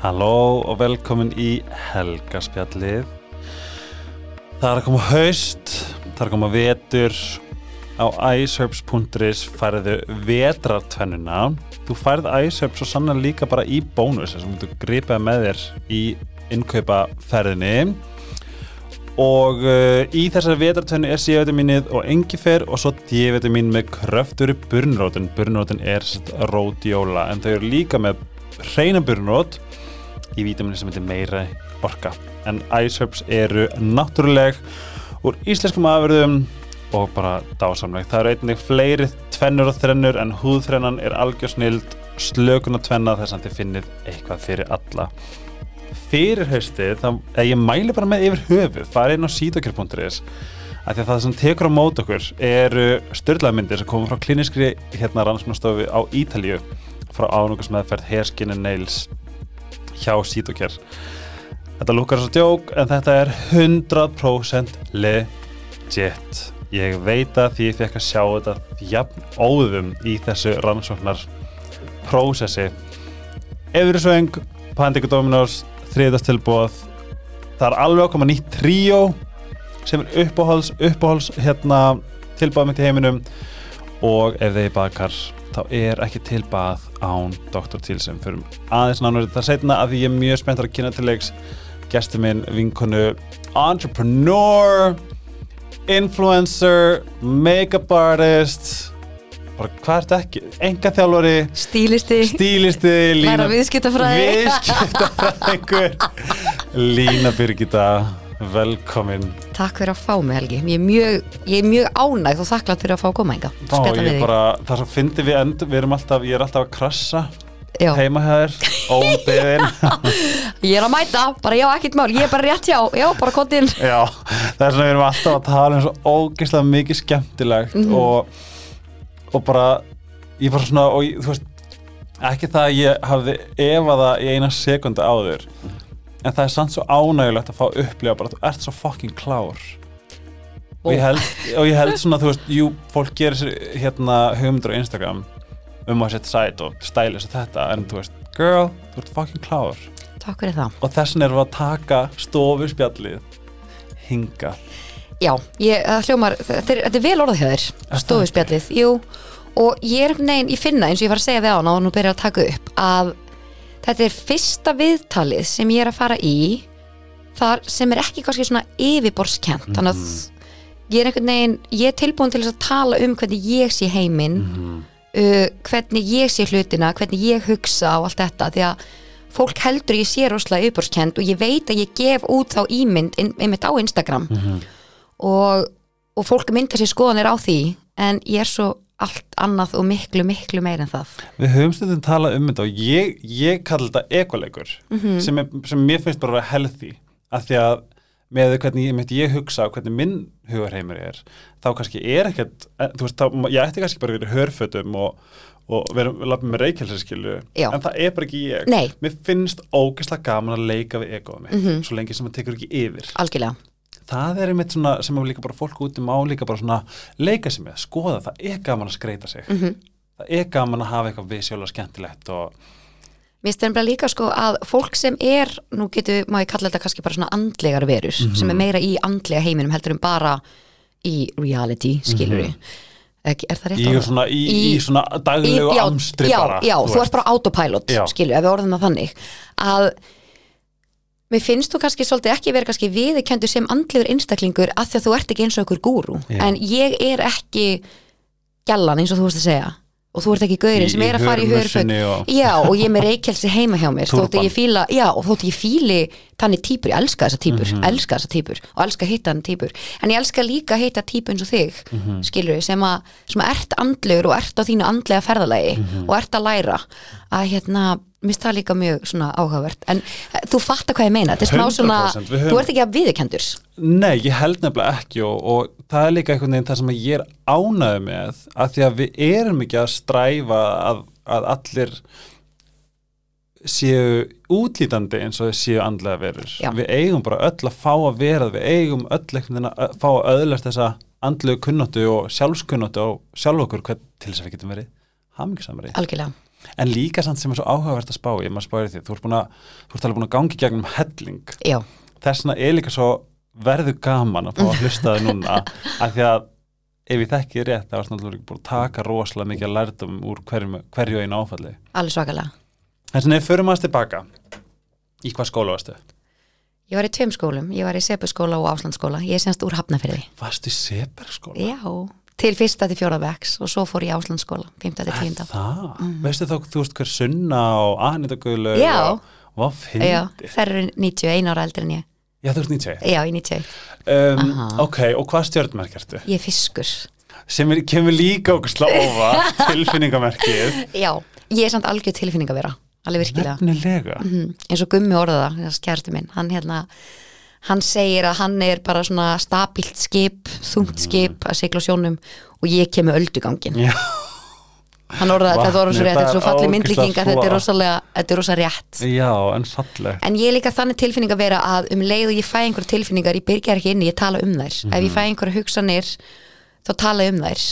Halló og velkomin í Helgaspjallið. Það er að koma haust, það er að koma vetur. Á iceherbs.is færðu vetrartvennuna. Þú færð iceherbs og sannar líka bara í bónus sem þú gripaði með þér í innkaupaferðinni. Og uh, í þessari vetrartvennu er C-vitaminnið og engifer og svo D-vitaminn með kröfturi burnrótin. Burnrótin er rótjóla en þau eru líka með hreina burnrót í vítaminu sem heitir meira orka. En iceherbs eru náttúruleg úr íslenskum afverðum og bara dásamleg. Það eru einnig fleiri tvennur og þrennur en húðþrennan er algjörsnild slökun og tvenna þess að þið finnið eitthvað fyrir alla. Fyrir haustið, þá ég mæli bara með yfir höfu, fara inn á síðokjör.is að það sem tekur á mót okkur eru störlaðmyndir sem komur frá kliniskri hérna rannsóknastofu á Ítalju frá ánúkasmeðferð Hair, Skin and Nails hjá Sítokjær Þetta lukkar svo djók en þetta er 100% legit. Ég veit að því ég fekk að sjá þetta jafn óðum í þessu rannsóknar prósessi Eðurisvöng, Pandíku Dominos þriðastilbóð það er alveg að koma nýtt tríó sem er uppáhalds, uppáhalds hérna, tilbáð mitt í heiminum. Og ef þeir bakar þá er ekki til bað án Dr. Tilsum fyrir aðeins nánu þetta setna að því ég er mjög spennt að kynna til leiks gestur minn, vinkonu entrepreneur influencer make-up artist bara hvað er þetta ekki enga þjálfari stílisti, stílisti læra viðskiptafræði viðskiptafræðingur. Lína Birgitta velkomin. Takk fyrir að fá mig Helgi. Ég er mjög, ég er mjög ánægð og þakklátt fyrir að fá að koma enga það sem fyndi við end við erum alltaf, ég er alltaf að krassa Já. heima hér, Ég er að mæta, bara já, ekkert mál. Ég er bara rétt hjá, já, bara kontinn Já, það er svona við erum alltaf að tala um svo ógeðslega mikið skemmtilegt Mhm. og, og bara ég bara svona, og veist ekki það að ég hafði efaða í eina sekundu áður en það er samt svo ánægulegt að fá upplifa bara að þú ert svo fucking klár. Og ég held, og ég held svona, þú veist, jú, fólk gerir sér hérna hugmyndur á Instagram um að setja sæt og stæla sér þetta en þú veist, girl, þú ert fucking klár. Takk fyrir það. Og þessin erum við að taka stofurspjallið hinga Já, ég, það hljómar, þetta er, vel orðað hjá þér það Stofuspjallið, jú. Og ég er veginn, ég finna eins og ég var að segja við án og nú byrja að taka upp að þetta er fyrsta viðtalið sem ég er að fara í þar sem er ekki kannski svona yfirborskent þannig að ég er einhvern veginn ég er tilbúin til þess að tala um hvernig ég sé heiminn uh, hvernig ég sé hlutina, hvernig ég hugsa og allt þetta því að fólk heldur ég sé rosalega yfirborskent og ég veit að ég gef út þá ímynd einmitt á Instagram. Og, og fólk mynda sér skoðanir á því en ég er svo allt annað og miklu, miklu meir en það. Við höfum stundin talað um þetta og ég, ég kalli þetta ekoleikur sem, er, sem mér finnst bara að vera healthy af því að með hvernig ég, með ég hugsa og hvernig minn hugarheimur er þá kannski er ekkert eh, þú veist, þá, ég ætti kannski bara að í hörfötum og, og vera lappið með reykjálsarskilu Já. en það er bara ekki ég. Nei. Mér finnst ógeðslega gaman að leika við egoðum mitt svo lengi sem það tekur ekki yfir. Algjörlega það er einmitt svona sem líka bara fólk út um á líka bara svona leika sér með, skoða, það er gaman að skreita sig. Mhm. það er gaman að hafa eitthvað visjóla skemmtilegt og Mér finnst bara líka sko að fólk sem er, nú getur, má ég kalla þetta kannski bara svona andlegar verur, sem er meira í andlega heiminum heldur um bara í reality, skilur við. Ekki, er það rétt í, orðað? svona, í, í, svona daglegu amstri bara Já, þú, ert bara autopilot, skilur, ef við orðum það þannig. Að mér finnst þú kannski svolítið ekki verið kannski viðurkendur sem andlegur einstaklingur að því að þú ert ekki eins og einhver gúrú Já. en ég er ekki gjallan eins og þú veist að segja og þú ert ekki gaurin Í- sem er að fara í hörmussinni og- já og ég er með reykjelsi heima hjá mér þótt Túrban. ég fíla, já og þótt ég fíli þannig típur, ég elska þessa típur, Mhm. elska þessa típur og elska hitta hann típur en ég elska líka hitta típu eins og þig mm Mhm. skilur sem að, sem að ert andlegur og ert á þínu andlega ferðalagi Mhm. og ert að læra að hérna, mér finnst það líka mjög svona áhugavert en eh, þú fattar hvað ég meina, þetta er smá svona 100% við höfum- þú ert ekki að viðurkendur Nei, ég held nefnilega ekki og, og það er líka einhvern veginn það sem ég er ánægð með að því að við erum ekki að stræfa að, að allir séu útlítandi eins og séu andlega verur. Já. Við eigum bara öll að fá að vera, við eigum öll veginn að fá að öðlast þessa andlegu kunnóttu og sjálfskunnóttu og sjálf okkur hvern til þess að við getum verið hamingisamari. algjörlega En líka samt sem er svo áhugavert að spá í, maður spáir því, þú ert að, þú ert alveg búin að gangi gegnum helling. já, Þess vegna er líka svo verður gaman að fá að hlusta þið núna, af því að ef ég þekki rétt, það var svona líka búin að taka rosalega mikið að lærdum úr hverju, hverju einu áfalli. alveg svakalega Þess vegna ef förum aðeins tilbaka, í hvað skóla varstu? Ég var í tveim skólum, ég var í Sepuskóla og Áslandsskóla Ég er semst úr Hafnafyrði Varstu í Seberskóla? Já, til fyrsta til fjóraðvegs og svo fór ég Áslandsskóla, fymta til tíunda. Það, veistu þá, þú veist hver Sunna og Já. og hvað Já, fyndi? þær eru 91 ára eldri en ég. Já, þú ert 90 Já, ég 91 um. Ok, og hvað stjörnmerk ertu? Ég er fiskur. Sem er, kemur líka okkur slá óva tilfinningamerkið. Já, ég er samt algjör tilfinning að vera Alveg virkilega. Nefnilega. Mm, eins og Gummi orðaða, kærasti minn. Hann hérna hann segir að hann er bara svona stabilt skip, þungt skip að sigla á sjónum og ég kem með öldugangin Já, hann Vatnið, þetta svo rétt, þetta er svo er falli myndlíkinga þetta er rosalega, þetta er rosalega rétt. Já, en falleg. En ég er líka þannig tilfinning að vera að um leið og ég fæ einhver tilfinningar, ég byrgjar ekki inni, ég tala um þær. Ef ég fæ einhver hugsanir þá tala ég um þær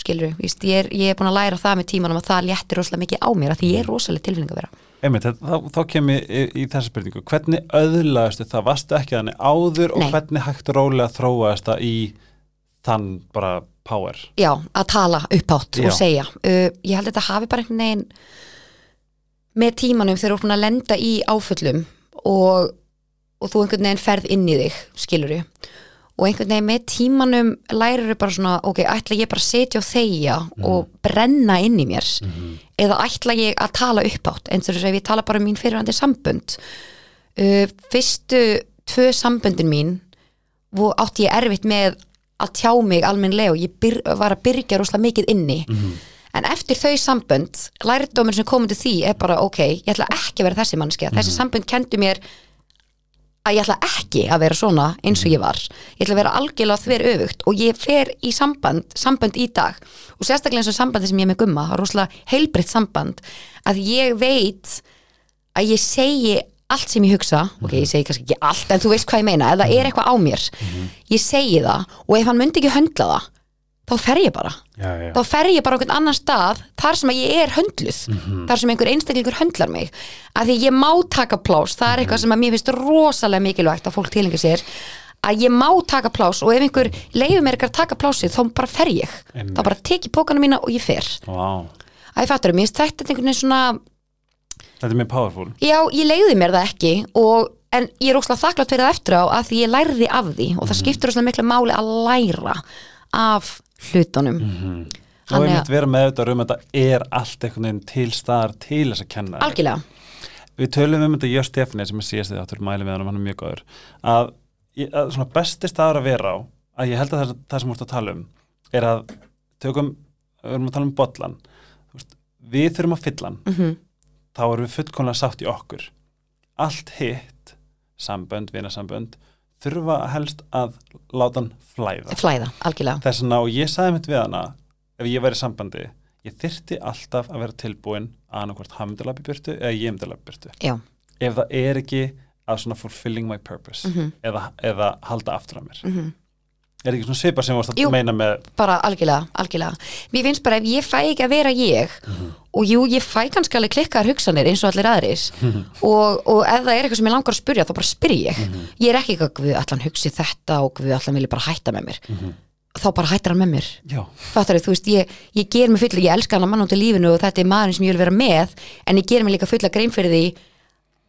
skilur, víst, ég, er, ég er búin að læra það með tímanum að það léttir rosalega mikið á mér að því ég er rosalega tilfinning að vera Einmitt, þá, þá kem ég í, í þessa spurningu Hvernig öðlaðastu það? Varstu ekki þannig áður og Nei. hvernig hægt og rólega þróaðast það í þann bara power? já, að tala uppátt Já. og segja uh, ég held að þetta hafi bara einhvern veginn með tímanum þegar þú ert búin að lenda í áföllum og, og þú einhvern veginn ferð inn í þig skilur og einhvern veginn með tímanum lærir bara svona, ok, ætla ég bara að setja og þegja og brenna inn í mér? Eða ætla ég að tala uppátt eins og þess að ég tala bara um mín fyrirhandi sambönd. Uh, fyrstu tvö samböndin mín átti ég erfitt með að tjá mig almennlega og ég byr, var að byrja rosalega mikið inni. En eftir þau sambönd lærdómur sem komið til því er bara ok, ég ætla ekki að vera þessi mannskja þessi sambönd kendu mér að ég ætla ekki að vera svona eins og ég var. Ég ætla að vera algjörlega þver öfugt og ég fer í samband, samband í dag og sérstaklega eins og sambandi sem ég er með gumma það er rosalega heilbreytt samband að ég veit að ég segi allt sem ég hugsa. Ok, ég segi kannski ekki allt, en þú veist hvað ég meina það er eitthvað á mér, ég segi það og ef hann myndi ekki höndla það þá fer ég bara. Já, já. þá fer ég bara einhvern annan stað þar sem að ég er höndluð þar sem einhver einstaklingur höndlar mig. Að því ég má taka plás, það er eitthvað sem að mér finnst rosalega mikilvægt að fólk tilengi sér að ég má taka plás og ef einhver leiður mér ekki að taka plásið þá bara fer ég, Einmitt. þá bara tek ég pókana mína og ég fer, Vá, að ég fattur mér finnst þetta einhvern veginn svona þetta er mjög powerful. Já, ég leiði mér það ekki og, en ég er óslega þakklátt fyrir það eftir á að því ég lærði af því og það skiptur óslega miklu máli að læra af hlutunum. Og Þannig ég að- myndi vera með þetta um að þetta er allt einhvern veginn til staðar til þess að kenna. Algjörlega, Við tölum um þetta Jörg Stefni sem er síðast þið áttur mæli við hann og hann er mjög góður að, að svona besti staður að vera á að ég held að það, það sem þú ert að tala um er að tökum, við erum að tala um veist, við þurfum að fylla mm þá erum við fullkomlega sátt í okkur. Allt hitt sambönd, vinasambönd þurfa helst að láta hann flæða. Flæða, algjörlega. Þess vegna og ég sagði mitt við hana ef ég væri í sambandi ég þyrfti alltaf að vera tilbúin að hann myndi labbi burtu eða ég myndi labbi burtu. Já, ef það er ekki að svona fulfilling my purpose Mhm. eða, eða halda aftur af mér. Mm er ekki svona svipa sem þú varst að Jú. meina með bara algjörlega, algjörlega. Mér finnst bara ef ég fæ ekki að vera ég og jú, ég fæ kannski alveg klikkar hugsanir eins og allir aðris og, og ef það er eitthvað sem ég langar að spyrja þá bara spyr ég. Ég er ekki eitthvað, guð allan hugsi þetta og guð allan vilja bara hætta með mér. Þá bara hættar hann með mér. Já, Fattar þú veist, ég, ég ger mig fulla, ég elska hann að mann í lífinu og þetta er maðurinn sem ég vil vera með en ég ger mig líka fulla grein fyrir því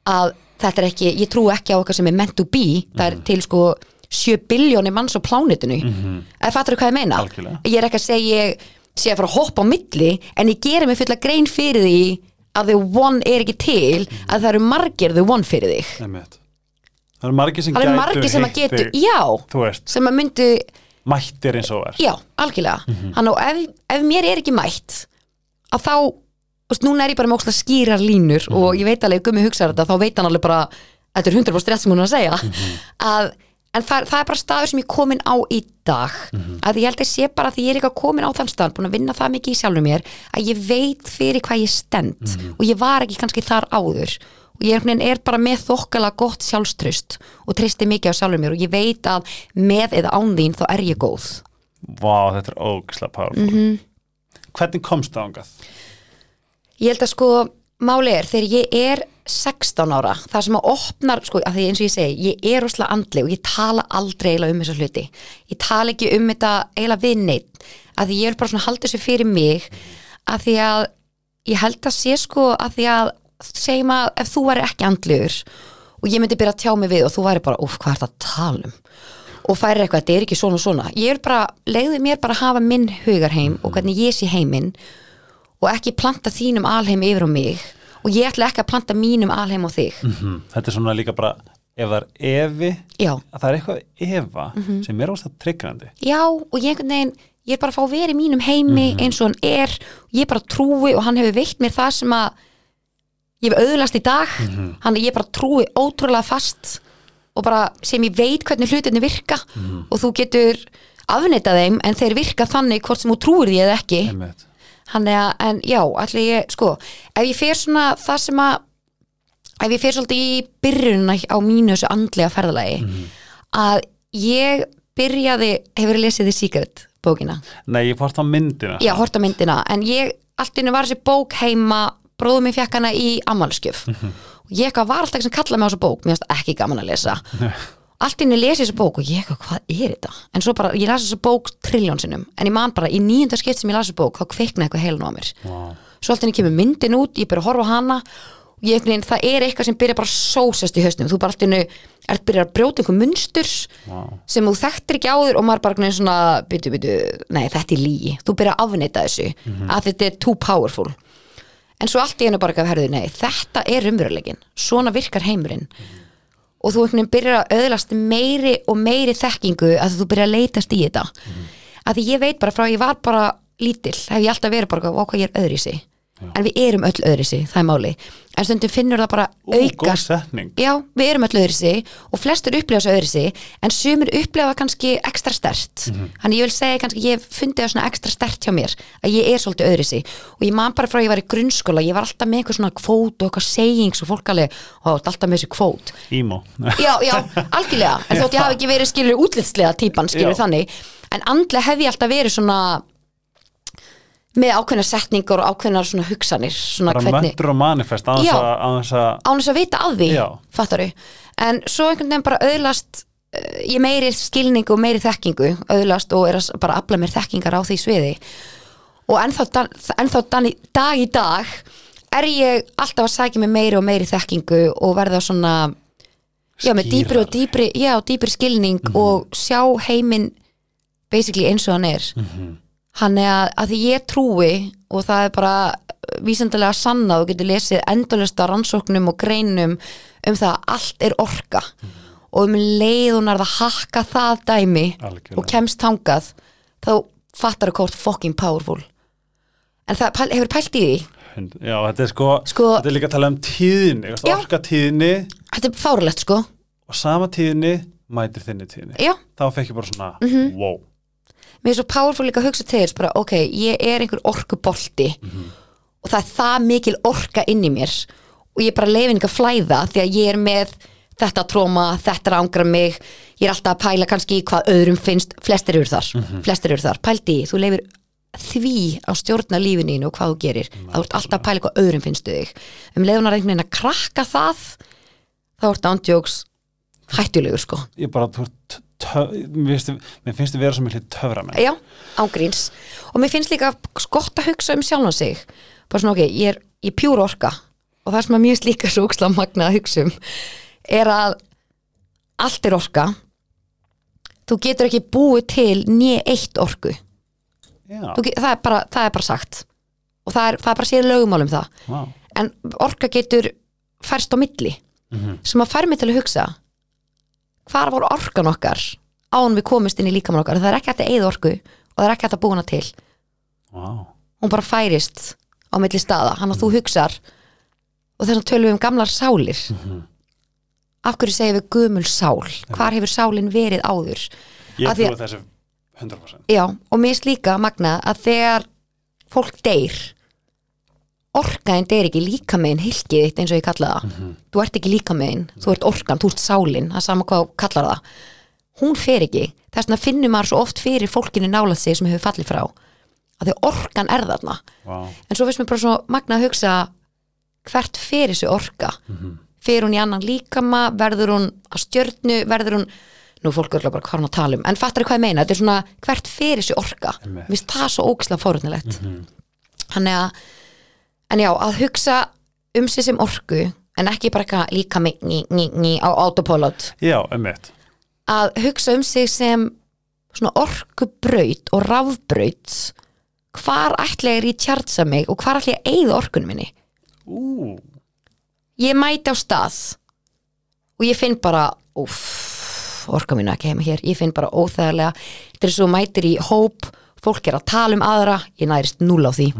að þetta er ekki, ég trú ekki á okkar sem er meant to be, það er til sko 7 biljóni manns á plánitinu eða fattar þú hvað ég meina? Algjörlega. Ég er ekki að segja, ég sé að fara að hoppa á milli en ég gerir mig fulla grein fyrir því að the one er ekki til að það eru margir the one fyrir þig. Það eru margir sem það eru margir sem að getur, já. sem að myndu mættir eins og er Já, algjörlega. Mm -hmm. ef, ef mér er ekki mætt að þá, veist, núna er ég bara með ókslega skýrar línur og ég veit alveg gummi hugsa þetta, þá veit hann alveg bara þetta er 100% rétt sem hún er að segja. Að, en það, það er bara staður sem ég er komin á í dag. Að ég held að ég sé bara að ég er eitthvað komin á þann stað búin að vinna það mikið í sjálfur mér að ég veit fyrir hvað ég stend. Og ég var ekki kannski þar áður. Og ég er, bara með þokkala gott sjálfströst og treysti mikið á sjálfur mér. Og ég veit að með eða án þín þá er ég góð. Vá, þetta er ógislega powerful. Mhm. Hvernig komst það ángað? Ég held að sko, máli er þegar ég er 16 ára, það sem að opnar sko, að því eins og ég segi, ég er rosalega andleg og ég tala aldrei eiginlega um þessa hluti. Ég tala ekki um þetta eiginlega við neitt, að því ég vil bara svona halda þessu fyrir mig, að því að ég held að sé sko að því að segjum að ef þú væri ekki andlegur og ég myndi byrja að tjá mig við og þú væri bara, úf, hvað er það að tala um? Og færi eitthvað, þetta er ekki svona og svona. Ég vil bara, leiði mér bara að hafa minn hugarheim og hvernig ég sé heiminn og ekki planta þínum alheim yfir á mig og ég ætla ekki að planta mínum alheim á þig. Mhm. Þetta er svona líka bara ef það er evi, já, að það er eitthvað efa Mhm. sem er óstað tryggrandi já og ég veginn ég er bara að fá í mínum heimi eins og hann er. Ég bara trúi og hann hefur veitt mér það sem að ég hef auðlast í dag. Hann að ég bara trúi ótrúlega fast og bara sem ég veit hvernig hlutinni virka. Og þú getur afneitað þeim en þeir virka þannig hvort sem þú trúir því eða ekki. Einmitt. Hann er að, en já, allir ég sko, ef ég fer svona það sem að ef ég fer svolítið í byrjunna á mínu þessu andlega ferðalagi að ég byrjaði, hefur lesið The Secret bókina, Nei, ég fórst á myndina. Já, horta myndina en ég, allt inni var þessi bók heima bróðum mér fekk hana í ammálskjöf og ég var alltaf ekki sem kallaði mig á þessu bók mér finnst ekki gaman að lesa allt inni lesi þessu bók og ég eitthvað, hvað er þetta? En svo bara, ég las þessu bók trilljón sinnum en ég man bara, í nýjunda skipt sem ég las þessu bók þá kveiknaði eitthvað heilun á mér. Vá. svo alltaf kemur myndin út, ég byrja að horfa á hana og ég, veginn, það er eitthvað sem byrja bara að sósast í hausnum, þú bara alltaf er byrja að brjóta einhver munstur Vá. sem þú þekktir ekki áður og maður bara svona, byttu, byttu, nei þetta er lígi þú byrja að afneita þessu að þetta er too powerful. En svo allt í einu bara að herðu, nei, þetta er umverulegin svona virkar heimurinn og þú einhvern veginn byrjar að öðlast meiri og meiri þekkingu að þú byrjar að leitast í þetta. Að því ég veit bara frá ég var bara lítill hef ég alltaf verið bara, "Vá, hvað ég er öðrisi en við erum öll öðrisi, það er máli en stundum finnur það bara Ú, aukast. já, við erum öll öðrisi og flestur upplifa þessu öðrisi en sumir upplifa kannski ekstra stert þannig ég vil segja kannski, ég fundi það svona ekstra stert hjá mér, að ég er svolítið öðrisi og ég man bara frá að ég var í grunnskóla ég var alltaf með eitthvað svona kvót og eitthvað sayings og fólk alveg, alltaf með þessi kvót. Ímó já, já, algjörlega. En þótt ég hafi ekki verið skilur útlitslega típan skilur Já. þannig, en andlega hef ég alltaf verið svona með ákveðnar setningar og ákveðnar svona hugsanir svona bara hvernig, möndur og manifest á þess að, á þess að vita að því Já. fattaru, en svo einhvern veginn bara auðlast ég meiri skilningu og meiri þekkingu, auðlast og er að bara afla mér þekkingar á því sviði. Og ennþá, ennþá dan, dag í dag er ég alltaf að sækja mig meiri og meiri þekkingu og verða svona já, með dýpri og dýpri, já, dýpri skilning og sjá heiminn basically eins og hann er hann er að, að því ég trúi og það er bara vísendalega sannað og getur lesið endurlista rannsóknum og greinum um það að allt er orka. Og um leið hún er að hakka það dæmi Algjörlega. og kemst tangað þá fattar þú hvort fucking powerful. En það hefur pælt í því? Já, þetta er sko, Sko- þetta er líka að tala um tíðinni Já. orka tíðinni þetta er fárulegt sko. Og sama tíðinni mætir þinni tíðinni já, þá fekk ég bara svona, Mhm. wow mér er svo powerful líka að hugsa til þess bara, ok, ég er einhver orkubolti og það er það mikil orka inn í mér og ég er bara leifin ekki að flæða því að ég er með þetta tróma, þetta rángra mig ég er alltaf að pæla kannski hvað öðrum finnst flestir eru þar, flestir eru þar. Pældi, þú leifir því að stjórna lífininu og hvað þú gerir. Þá ert alltaf að pæla hvað öðrum finnstu þig. Um leiðunar einhvern veginn að krakka það þá ert ándjóks hættulegur sko. Ég bara, þú ert töf, mér finnst, þið vera svo miklu töfra með Já, ángríns og mér finnst líka gott að hugsa um sjálfan sig. Bara svona ok, ég er, er pjúr orka. Og það sem er mjög slíka svo óksla magna að hugsa um er að allt er orka. Þú getur ekki búið til nýja eitt orku. Get, það, er bara, það er bara sagt. Og það er, það er bara séð lögumál um það. Wow. en orka getur færst á milli. Mhm. sem að fær mig til að hugsa hvar var orkan okkar án við komist inn í líkamann okkar? Það er ekki hægt að eigða orku og það er ekki hægt að búa hana til. Wow. hún bara færist á milli staða hann að þú hugsar. Og þess að tölum við um gamlar sálir. Af hverju segjum við gömul sál? Hvar hefur sálin verið áður? Ég trúi þessu 100% já, og mér finnst líka magna að þegar fólk deyr orkaðin deyr ekki líka megin hilkið þitt eins og ég kalla það. Þú ert ekki líka megin, þú ert orkan, þú ert sálin það er sama hvað kallar það. Hún fer ekki, þess vegna finnur maður svo oft fyrir fólkinu nálað sig sem hefur fallið frá. Af því orkan er þarna. Vá. en svo finnst mér bara svo magna að hugsa hvert fyrir þessu orka? Fyrir hún í annan líkama? Verður hún að stjörnu, verður hún nú er fólk örgulega bara hvað er hún að tala um. En fattar hvað ég meina, þetta er svona hvert fyrir þessu orka? Mér finnst það svo ógislega fórhundilegt þannig að en já, að hugsa um sig sem orku en ekki bara eitthvað líka mig ný, ný, ný, á autopilot. Já, einmitt. Að hugsa um sig sem svona orkubraut og rafbraut hvar ætla ég að rechargea mig og hvar ætla ég að eigða orkunum minni? Ú, ég mæti á stað og ég finn bara úff, orka mínu ekki heima hér. Ég finn bara óþægilega. Þetta er svo mætir í hóp fólk er að tala um aðra ég nærist núl á því.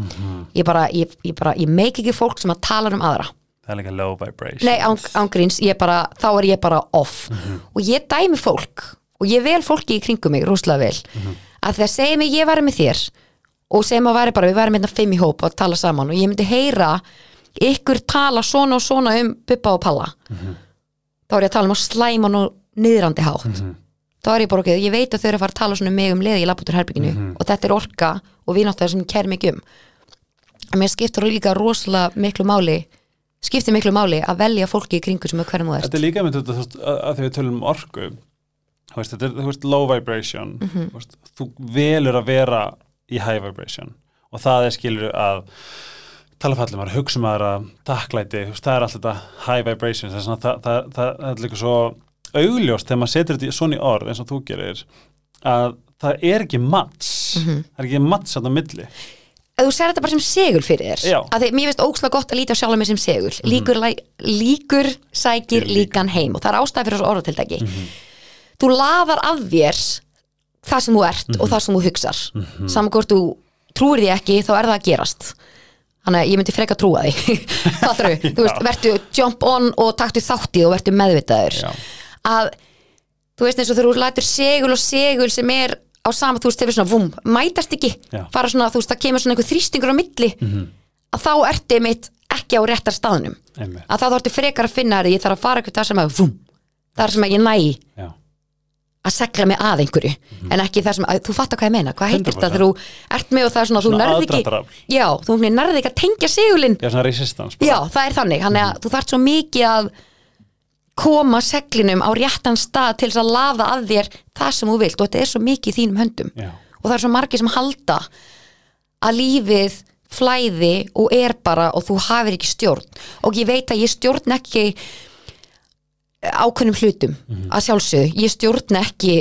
Ég bara, ég, ég bara, ég meik ekki fólk sem að tala um aðra. Það er líka low vibration Nei, án, ángríns, ég bara, þá er ég bara off. Og ég dæmi fólk og ég vel fólki í kringum mig rúslega vel að þegar segja mig ég væri með þér og segjum að væri bara, við væri með fimm í hóp að tala saman og ég myndi heyra ykkur tala svona og svona um Bubba og Palla þá er ég að tala um að slæma og niðrandi hátt þá er ég bara okkur, ég veit að þau eru að fara að tala svona um mig um leði í labbútur herbygginu og þetta er orka og vináttæðar sem ég kæri mig um. Að mér skiptir líka rosalega miklu máli skiptir miklu máli að velja fólki í kringu sem er hverjum þú ert. Þetta er líka veist, að, því við tölum um orku veist, þetta er, þú veist, low vibration Mhm. þú, veist, þú velur að vera í high vibration og það er skilur að tala fallum að hugsa um aðra takklæti, það er alltaf þetta high vibration, það, það, það, það er líka svo augljóst þegar maður setur þetta svona í orð eins og þú gerir að það er ekki mats Mhm. það er ekki mats að það milli ef þú ser þetta bara sem segul fyrir þér. Mhm. að því, mér finnst ókslega gott að líta á sjálf mig sem segul líkur, læ, líkur sækir Líkur líkan. heim og það er ástæð fyrir þessu orðatildæki Mhm. þú laðar af þér það sem þú ert Mhm. og það sem þú hugsar saman hvort þú trúir því ekki þá er það að gerast þannig að ég myndi freka trúa því þú, þú veist, vertu jump on og taktu þáttið og vertu meðvitaður Já. Að þú veist eins og þú lætur segul og segul sem er á sama, þú veist, þeir svona vum, mætast ekki Já. fara svona, þú veist, það kemur svona einhver þrýstingur á milli að þá ertu mitt ekki á réttar staðnum Einmitt. að þá þarftu frekar að finna þér ég þarf að fara eitthvað það sem að vum, það er sem að ég næ Já. að segla mig að einhverju en ekki það sem að, þú fattar hvað ég meina hvað heitir 100%. þetta þú ert með og það er svona, Svona þú nærði ekki já, þú nærði ekki að tengja segulinn Já, svona resistance bara. Já, það er þannig, þannig að þú þarft svo mikið að koma seglinum á réttan stað til þess að laða að þér það sem þú vilt og þetta er svo mikið í þínum höndum. Já. og það er svo margir sem halda að lífið flæði og er bara og þú hafir ekki stjórn. Og ég veit að ég stjórn ekki ákveðnum hlutum að sjálfsögðu, ég stjórn ekki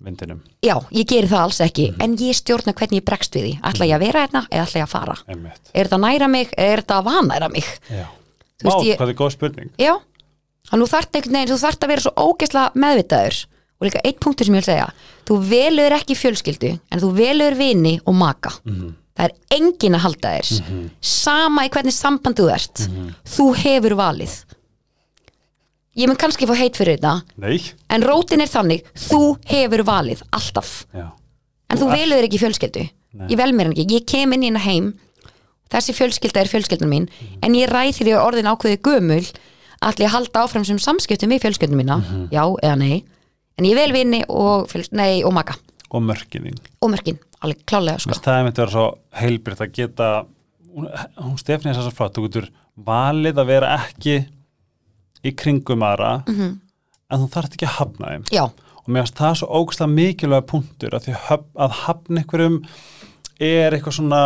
vindinum, já, ég geri það alls ekki en ég stjórna hvernig ég bregst við því. Ætla ég að vera hérna eða ætla ég að fara? Einmitt. Er þetta að næra mig? Eða er þetta að vanæra mig? Já. Þú veist, ég- hvað er góð spurning. Já, og nú þarft einhvern veginn, þú þarft að vera svo ógeðslega meðvitaður. Og líka eitt punktur sem ég vil segja þú velur ekki fjölskyldu en þú velur vini og maka. Það er engin að halda þér. Sama í hvernig samband þú ert þú hefur valið. Ég mun kannski fá heit fyrir þetta Nei, en rótin er þannig, þú hefur valið alltaf, já, en þú velur ekki fjölskyldu. Ég vel mér ekki, ég kem inn í hérna heim. Þessi fjölskylda er fjölskyldan mín en ég ræð því að orðin ákveði gömul allir að halda áfram sem samskiptum við fjölskyldum mína, já eða nei. En ég vel vinni og, nei, og maka. Og mörkinning og mörkin, alveg klálega sko. Það er myndi að vera svo heilbritt að geta hún, hún Stefni er svo flott, þú getur valið að vera ekki í kringum aðra Mhm. en þú þarft ekki að hafna þeim. Já, og mér finnst það svo ógæslega mikilvæga punktur að því að, að hafna einhverjum er eitthvað svona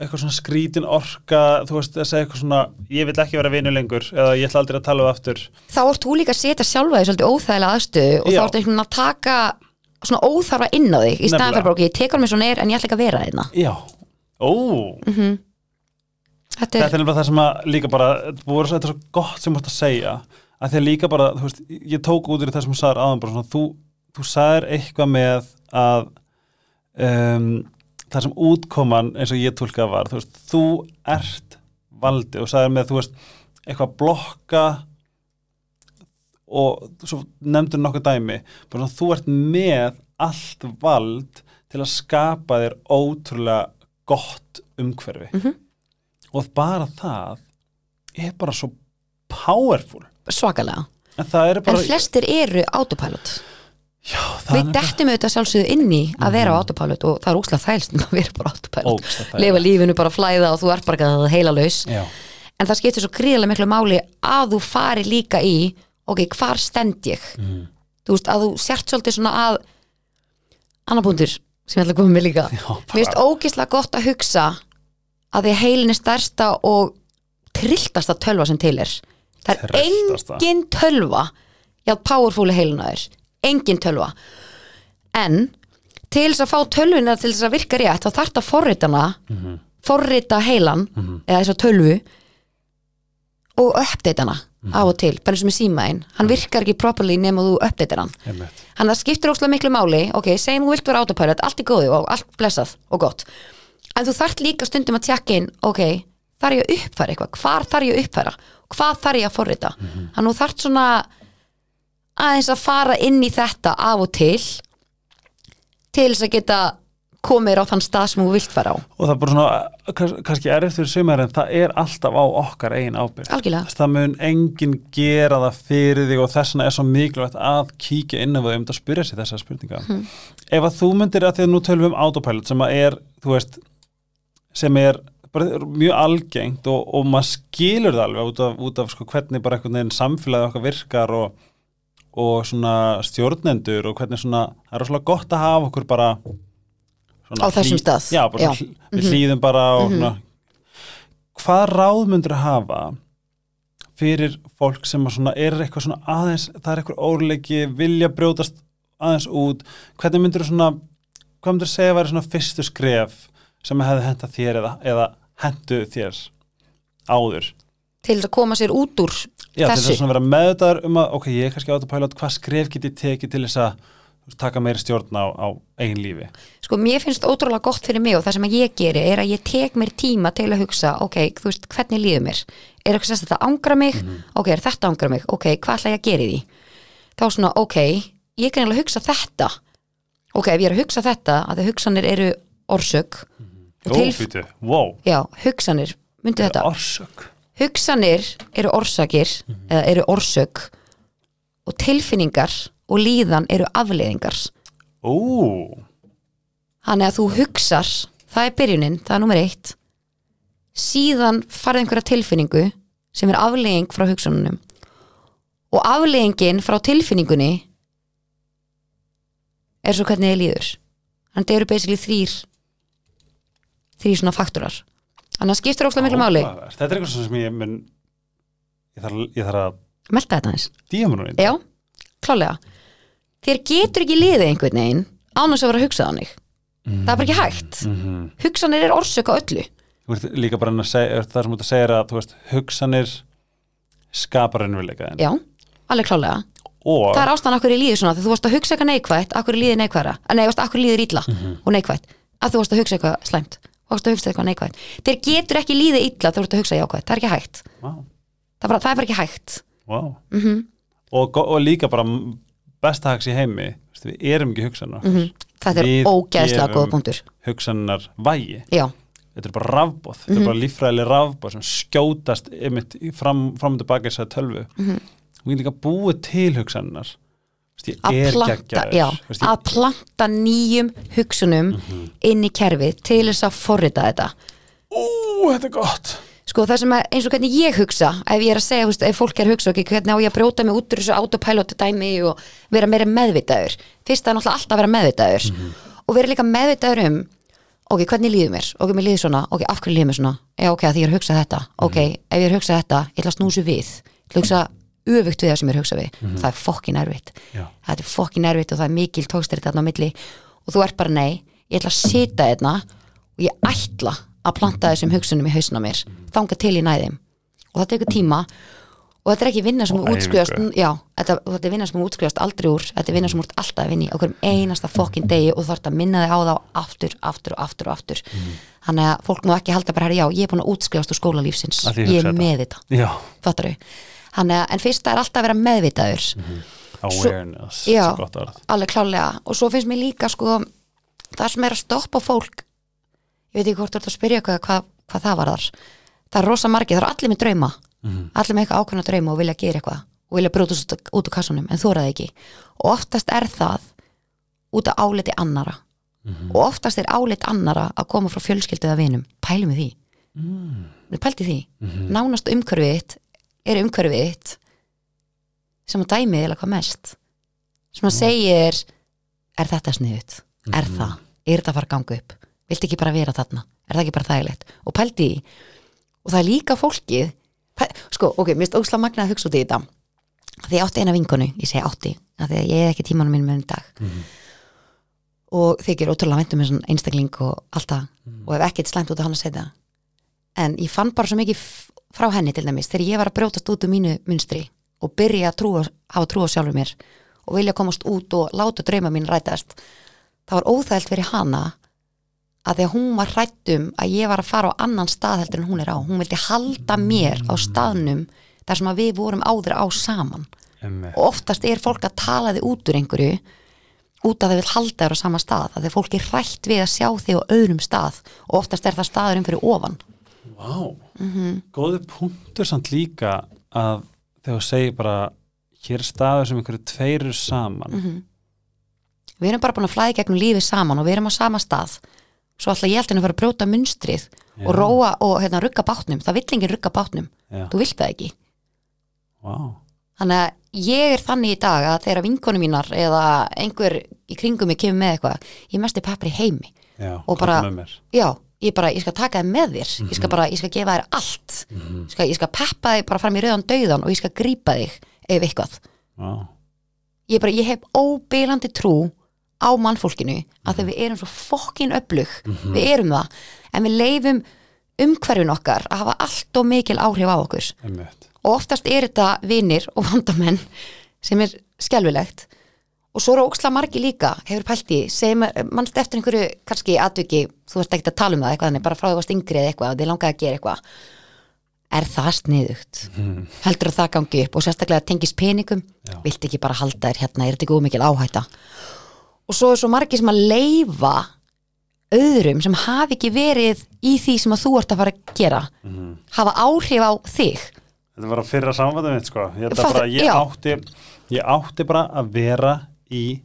eitthvað svona skrítin orka þú veist að segja eitthvað svona ég vil ekki vera vinur lengur eða ég ætla aldrei að tala um aftur. Þá ert þú líka að setja sjálfa því svolítið óþægilega aðstöðu og Já. þá ertu einhvern veginn að taka svona óþarfa inn á þig í staðan fyrir bara, ok, ég tekur mér svona er en ég ætla ekki að vera þeirna já, ó. Þetta þetta er, er nefnilega það sem að líka bara þetta voru svo- þetta er svo gott sem þú ert að segja að því að líka bara, þú veist, ég tók út í þú sagðir áðan bara svona, þú, þú sagðir eitthvað með að um, það sem útkoman eins og ég tólkað var, þú veist, þú ert valdi og sagðir með, þú veist, eitthvað blokka og svo nefndur nokkuð dæmi, bara svona, þú ert með allt vald til að skapa þér ótrúlega gott umhverfi. Mhm. og bara það er bara svo powerful. Svakalega. En er en bara flestir eru autopilot já, Það er við dettum auðvitað sjálfsögðu inn í að vera á autopilot og það er úslega þælst að vera bara á autopilot. Lifa lífinu bara að flæða og þú ert bara að heila laus Já, en það skiptir svo gríðarlega miklu máli að þú fari líka í ok, hvar stend ég? Mhm. þú veist, að þú sért svolítið svona að annar búndur sem ég ætla að koma með líka. Já, mér finnst ógislega gott að hugsa að því að heilin er stærsta og trilltasta tölva sem til er. Það er Trylltasta. engin tölva já, powerful heilina er engin tölva. En til þess að fá tölvuna til þess að virka rétt þá þarf það forrita hana Mhm. forrita heilan eða þess að tölvu og uppdate hana af og til, bara eins og með símaðin hann virkar ekki properly nema þú uppdateir hann. Hann það skiptir óslega miklu máli. Ok, segjum þú vilt vera autopilot, allt er góðu og allt blessað og gott. En þú þarft líka stundum að tjekka inn ok, þarf ég að uppfæra eitthvað, hvar þarf ég að uppfæra? Hvað þarf ég að forrita? Mm -hmm. hann þú þarft svona aðeins að fara inn í þetta af og til til þess að geta komið á þann stað sem þú vilt fara á. Og það er bara svona, kann- kannski erfitt fyrir sumar en það er alltaf á okkar eigin ábyrgð. Algjörlega, Það mun enginn gera það fyrir þig og þess vegna er svo mikilvægt að kíkja inn á þau um að spyrja sér þessa spurninga. Mhm. Ef að þú myndir að því að nú tölum um autopilot sem að er, þú veist sem er bara mjög algengt og, og maður skilur það alveg út af, út af sko, hvernig bara einhvern veginn samfélagið okkar virkar og, og svona stjórnendur og hvernig svona, það er svona gott að hafa okkur bara svona Á þessum stað. Já, bara Já. svona, hl- við hlýðum bara og svona hvað ráð myndir að hafa fyrir fólk sem er eitthvað svona aðeins, það er eitthvað óleiki vilja brjótast aðeins út hvernig myndir þú svona hvað myndir þú segja að væri svona fyrstu skref sem hefði henta þér eða, eða hendu þér áður til að koma sér út úr Já, til þessu þess að vera meðvitaður um að ok, ég er kannski autopilot, hvað skref get ég tekið til þess að taka meiri stjórn á, á eigin lífi? Sko mér finnst ótrúlega gott fyrir mig og það sem að ég geri er að ég tek mér tíma til að hugsa ok, þú veist, hvernig líður mér? Er eitthvað sérst að angra mig, ok, er þetta að angra mig? Ok, hvað ætla ég að gera í því? Þá svona, ok, ég kann alveg hugsa þetta. Ok, ef ég er að hugsa þetta að því hugsanir eru orsök og tilf, Óbýtu, wow, já, hugsanir myndi þetta, orsök hugsanir eru orsakir eða eru orsök og tilfinningar og líðan eru afleiðingar. Ú, Þannig að þú hugsar, það er byrjunin, það er nummer eitt. Síðan farið einhverja tilfinningu sem er aflegging frá hugsununum. Og afleggingin frá tilfinningunni er svo hvernig þið líður. Þannig að það eru basically þrýr þrýr svona faktorar þannig að skiptir óslega miklu máli. Þetta er eitthvað sem ég mun ég þarf, ég þarf að melta þetta aðeins, díma nú einn já, klálega þér getur ekki liðið einhvern veginn án þess að vera að hugsa þannig. Það er bara ekki hægt. Mhm. hugsanir er orsök á öllu. Líka bara að segja, það sem þú ert að að veist, hugsanir skapar ennveruleika já, alveg klálega og það er ástæðan akkur í líður svona. Þegar þú varst að hugsa eitthvað neikvætt, akkur í líður neikværa nei, þú varst akkur í líður illa og neikvætt? Að þú varst að hugsa eitthvað slæmt þú varst að hugsa eitthvað neikvætt? Þeir getur ekki líðið illa þú varst að hugsa jákvætt, það er ekki hægt. Vá, það er bara, það er bara ekki hægt. Vá. mm og, go- og líka bara besta haks í heimi þú við erum ekki hugsanar þetta er ógæðslega góða punktur. hugsanar vægi já, þetta er bara rafbóð, þetta Mhm. er bara líffræðileg rafbóð sem skjótast fram, fram og tilbaka í þessari tölvu. Mhm. og ég líka búið til ég að er planta, já, að planta nýjum hugsunum inn í kerfið til þess að forrita þetta. Ú, þetta er gott. Sko það sem að, eins og hvernig ég hugsa ef ég er að segja, veist, ef fólk er að hugsa okay, hvernig á ég að brjóta mig út úr þessu autopilot dæmi og vera meira meðvitaður? Fyrst það er náttúrulega alltaf að vera meðvitaður og vera líka meðvitaður um ok, hvernig líður mér, ok, mér líður svona. Ok, af hverju líður mér svona, já, ok, því ég er að hugsa þetta. Ok, ef ég er að hugsa þetta, ég ætla að snúsu við. Ég ætla að hugsa öfugt við það sem ég er að hugsa við það er fokkin erfitt. Já. þetta er fokkin erfitt og það er mikil tókstyrið þarna á milli. Og þú ert bara nei, ég ætla að sita hérna og ég ætla að planta þessum hugsunum í hausna mér. Þanga til í næðum og það tekur tíma. Og þetta er ekki vinna sem já, þetta, þetta er vinna sem þú útskrifast aldrei úr. Þetta er vinna sem þú ert alltaf að vinna í okkur einasta fokkin degi og þú þarft að minna þig á þá aftur, aftur og aftur og aftur. Mhm. þannig að fólk má ekki halda bara herri já, ég er búin að útskrifast úr skólalífsins Af því ég er þetta. með þetta, já, að, en fyrst það er alltaf að vera meðvitaður. Awareness, já. svo gott orð. alveg klálega og svo finnst mér líka sko það sem er að stoppa fólk ég veit ekki hvort þú ert að spyrja hvað, hvað, hvað það var þar það er rosa margir, það er allir með drauma. Allir með eitthvað ákveðna drauma og vilja gera eitthvað og vilja brjóta út, úr kassunum en þú er það ekki. Og oftast er það út af áliti annara Mhm. og oftast er álit annara að koma frá fjölskyldu eða vinum, pælum við því. Mm. pælti því. Mhm. nánast umhverfið þitt er umhverfið þitt sem að dæmi eða hvað mest. Sem að segir er þetta sniðut, er Mhm. það? Er þetta að fara að ganga upp, viltu ekki bara vera þarna? Er það ekki bara þægilegt? Og pælti því og það er líka fólkið sko, ok, mér finnst ósla magnað að hugsa út í þetta. Því ég átti eina vinkonu, ég segi átti því ég hef ekki tímanum minn með um dag. Og þykir ótrúlega væntum með einstakling og allt það. Og hef ekkert slæmt út af hann að segja en ég fann bara svo mikið frá henni til dæmis þegar ég var að brjótast út úr mínu munstri og byrja að trúa, hafa trúa sjálfur mér og vilja komast út og láta drauma mín rætast það var óþægilt fyrir hana að því að hún var hrættum að ég var að fara á annan stað heldur en hún er á. Hún vildi halda mér á staðnum þar sem að við vorum áður á saman. Einmitt. og oftast er fólk að tala þig út úr einhverju út að þau vil halda þér á sama stað að þau fólk er hrætt við að sjá þig á öðrum stað og oftast er það staðurinn fyrir ofan Vá, Mhm. góði punktur samt líka að þegar þú segir bara hér staður sem einhverju tveir eru saman. Mhm. við erum bara búin að flæði gegnum lífið saman og við erum á sama stað. Svo ætla ég alltaf að fara að brjóta munstrið og róa og hérna, rugga bátnum. Það vill enginn rugga bátnum, Já, þú vilt það ekki. Vá, þannig að ég er þannig í dag að þegar vinkonu mínar eða einhver í kringum mig kemur með eitthvað ég mesti peppar í heimi. Já, Og bara- já, ég bara, ég skal taka þið með þér. Ég skal bara, ég skal gefa þér allt. Ég, skal, ég skal peppa þig bara fram í rauðan dauðan og ég skal grípa þig ef eitthvað. Vá, ég, bara, ég hef óbylandi trú á mannfólkinu að þegar við erum svo fokkin öflug. Við erum það, en við leifum umhverfin okkar að hafa allt og mikil áhrif á okkur. Einmitt. Og oftast er þetta vinir og vandamenn sem er skelfilegt og svo eru óksla margi líka hefur pælt í, sem mannst eftir einhverju kannski atviki, þú ert ekki að tala um það eitthvað þannig, bara frá því að varst yngri eða eitthvað og þið langaði að gera eitthvað. Er það sniðugt? Heldur að það gangi upp og sérstaklega tengist peningum vilt ekki bara halda þér hérna, er þetta ekki ómikil áhætta? Og svo er svo margi sem að leifa öðrum sem hafi ekki verið í því sem að þú ert að fara að gera hafa áhrif á þig. Þetta var að fyrra samvæðum mitt sko. Ég, ég, ég átti bara að vera í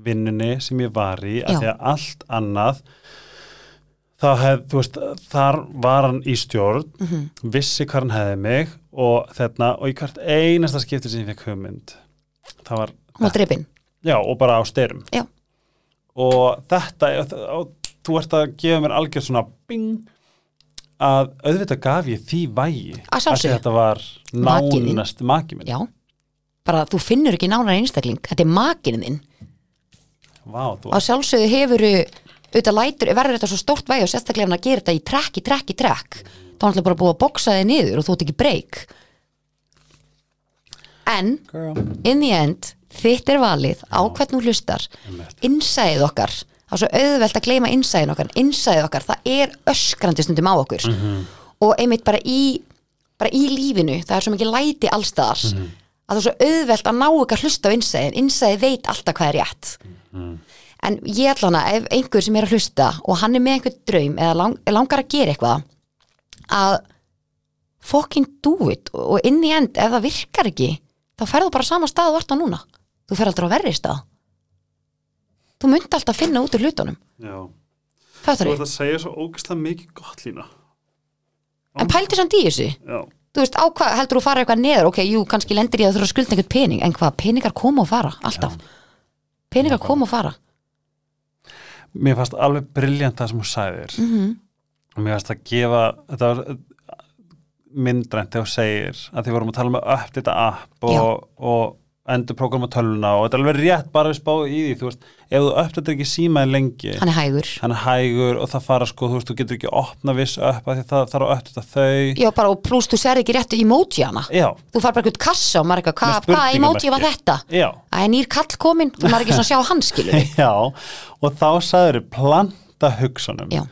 vinnunni sem ég var í af því að allt annað hef, veist, þar var hann í stjórn Mhm. vissi hvað hann hefði mig og þarna, og í hvert einasta skipti sem ég fekk hugmynd það var, já, og bara á styrum Já. og þetta og þú ert að gefa mér algjör svona bing að auðvitað gaf ég því vægi. Að því þetta var nánast maki minn. Já, bara þú finnur ekki nánar einstakling. Þetta er makinn þinn. Vá, þú, á sjálfsögðu hefur verður þetta svo stórt vægi og sérstaklega hann að gera þetta í trekk, í trekk, í trekk. Þá er hann bara búið að boksa þig niður og þú ert ekki breyk en girl. in the end, þitt er valið á hvern þú hlustar. Innsæðið okkar. Það er svo auðvelt að gleyma innsæðin okkar. Innsæðið okkar, það er öskrandi stundum á okkur. Og einmitt bara í bara í lífinu, það er svo mikið læti allstaðar að það er svo auðvelt að ná ekki að hlusta á innsæðin, innsæðið veit alltaf hvað er rétt. En ég ætla hana ef einhver sem er að hlusta og hann er með einhvern draum eða lang, langar að gera eitthvað að fucking do it og inn í end ef það virkar ekki þá ferðu bara sama stað þú ert á núna. Þú fer aldrei á verri stað. Þú myndi alltaf finna út úr hlutunum. Já, þú er ert að segja svo ógæslega mikið gott lína. En pældi samt í þessu. Já, þú veist, á hvað heldur þú fara eitthvað neður ok, jú, kannski lendir ég að þurfa að skulda einhvern pening en hvað, peningar koma og fara, alltaf. Peningar koma og fara. Mér fannst alveg briljant það sem hún sagðir. Mm og mér fannst að gefa þetta var myndrænt þegar þú segir að því vorum að tala um að upp þetta app og, og endur prógram á tölvuna og þetta er alveg rétt bara við spá í því þú veist, ef þú upp þetta ekki símaði lengi hann er hægur. hann er hægur og það fara sko, þú veist, þú getur ekki opna viss upp að því það þarf að upp þetta þau. Já, bara, og pluss þú sér ekki réttu emoji hana. Já, þú far bara eitthvað kassa og maður Með hvað hva emoji var þetta? já, Það er nýr kall kominn og maður ekki svona sjá hans skilur já og þá sagður planta hugsunum Já.